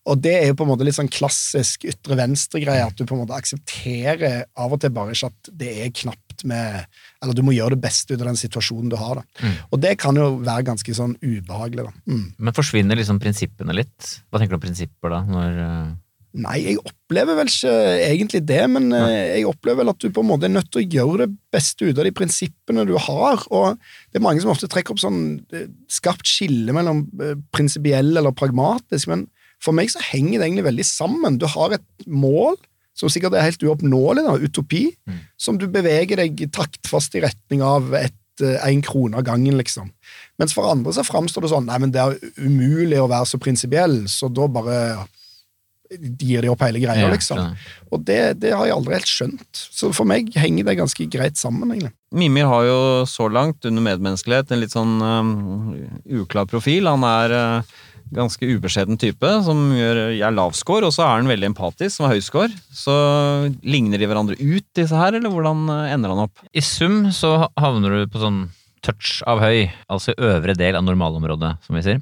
Og det er jo på en måte litt sånn klassisk ytre venstre-greie, at du på en måte aksepterer av og til bare ikke at det er knapt med Eller du må gjøre det beste ut av den situasjonen du har, da. Og det kan jo være ganske sånn ubehagelig, da. Mm. Men forsvinner liksom prinsippene litt? Hva tenker du om prinsipper da? Når, eh, Nei, jeg opplever vel ikke egentlig det, men Nei. jeg opplever vel at du på en måte er nødt til å gjøre det beste ut av de prinsippene du har, og det er mange som ofte trekker opp sånn eh, skarpt skille mellom eh, prinsipiell eller pragmatisk, men for meg så henger det egentlig veldig sammen. Du har et mål, som sikkert er helt uoppnåelig, da, utopi, som du beveger deg taktfast i retning av et én krone av gangen, liksom. Mens for andre så framstår det sånn nei, men det er umulig å være så prinsipiell, så da bare gir de opp hele greia, Ja, liksom. Ja. Og det, det har jeg aldri helt skjønt. Så for meg henger det ganske greit sammen, egentlig. Mimir har jo så langt, under medmenneskelighet, en litt sånn um, uklar profil. Han er uh, ganske ubeskjeden type, som gjør, er lavscore, og så er han veldig empatisk, som er høyscore. Så ligner de hverandre ut, disse her, eller hvordan uh, ender han opp? I sum så havner du på sånn touch av høy, altså øvre del av normalområdet, som vi sier.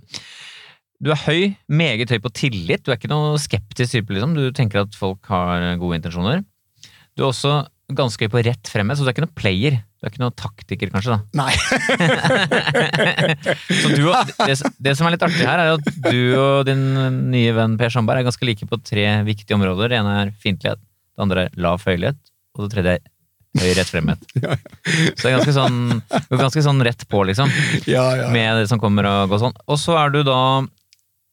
Du er høy, meget høy på tillit, du er ikke noe skeptisk type, liksom. Du tenker at folk har gode intensjoner. Du er også ganske høy på rett fremme, så du er ikke noe player. Du er ikke noe taktiker, kanskje, da. Nei. Så du, og- det, det som er litt artig her, er at du og din nye venn Per Sandberg er ganske like på tre viktige områder. Det ene er fiendtlighet, det andre er lav føyelighet, og det tredje er høy rett fremhet. Så det er ganske sånn, ganske sånn rett på, liksom, Ja, ja. med det som kommer og går sånn. Og så er du da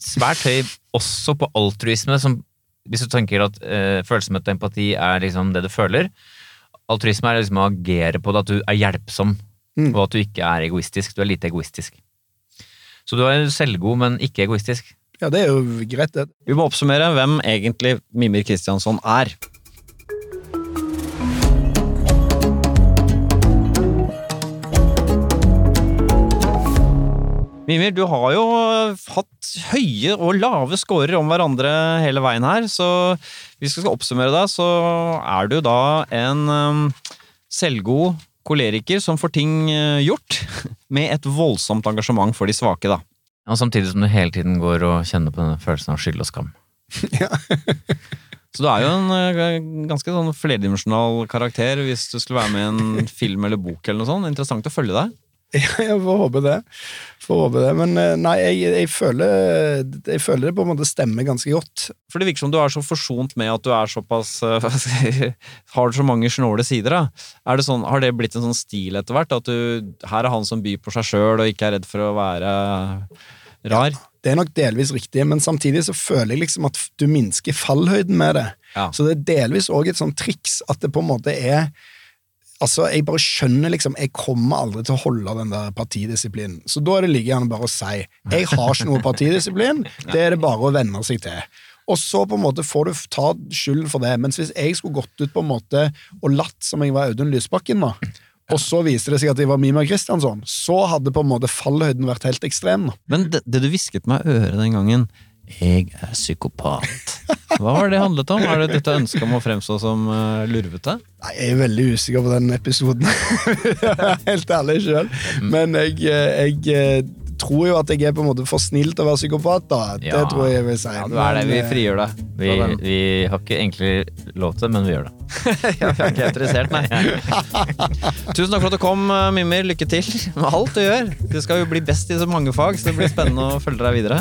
svært høy også på altruisme, som hvis du tenker at eh, følsomhet og empati er liksom det du føler. Altruisme er liksom å agere på det, at du er hjelpsom Mm. og at du ikke er egoistisk. Du er lite egoistisk. Så du er selvgod, men ikke egoistisk. Ja, det er jo greit, det. Vi må oppsummere hvem egentlig Mimir Kristiansson er. Mimir, du har jo hatt høye og lave scorer om hverandre hele veien her, så hvis vi skal oppsummere deg, så er du da en um, selvgod koleriker som får ting uh, gjort, med et voldsomt engasjement for de svake, da. Ja, samtidig som du hele tiden går og kjenner på denne følelsen av skyld og skam. Så du er jo en uh, ganske sånn flerdimensjonal karakter hvis du skulle være med i en film eller bok eller noe sånt. Interessant å følge deg. Ja, jeg får håpe det. Får håpe det. Men eh, nei, jeg, jeg, føler, jeg føler det på en måte stemmer ganske godt. For det virker som du er så forsont med at du er såpass si, Har så mange snåle sider, da. Er det sånn, har det blitt en sånn stil etter hvert? At du Her er han som byr på seg sjøl og ikke er redd for å være rar? Det er nok delvis riktig, men samtidig så føler jeg liksom at du minsker fallhøyden med det. Ja. Så det er delvis òg et sånt triks at det på en måte er Altså, Jeg bare skjønner liksom Jeg kommer aldri til å holde den der partidisiplinen. Så da er det like gjerne bare å si jeg har ikke noe partidisiplin. Det er det bare å venne seg til. Og så på en måte får du ta skylden for det. Mens hvis jeg skulle gått ut på en måte og latt som jeg var Audun Lysbakken, da, og så viste det seg at jeg var Mima Kristiansson, så hadde på en måte fallhøyden vært helt ekstrem. Men det, det du hvisket meg i øret den gangen Jeg er psykopat. Hva var det handlet om? Er det dette ønsket om å fremstå som uh, lurvete? Nei, Jeg er veldig usikker på den episoden. Helt ærlig sjøl. Men jeg, eh, jeg eh, tror jo at jeg er på en måte for snill til å være psykopat. da. Det Ja. tror jeg jeg vil si. Ja, du er det. Vi frigjør deg. Vi, vi har ikke egentlig lov til det, men vi gjør det. Ja, vi er ikke interessert, nei. Tusen takk for at du kom, Mimmer. Lykke til med alt du gjør. Du skal jo bli best i så mange fag, så det blir spennende å følge deg videre.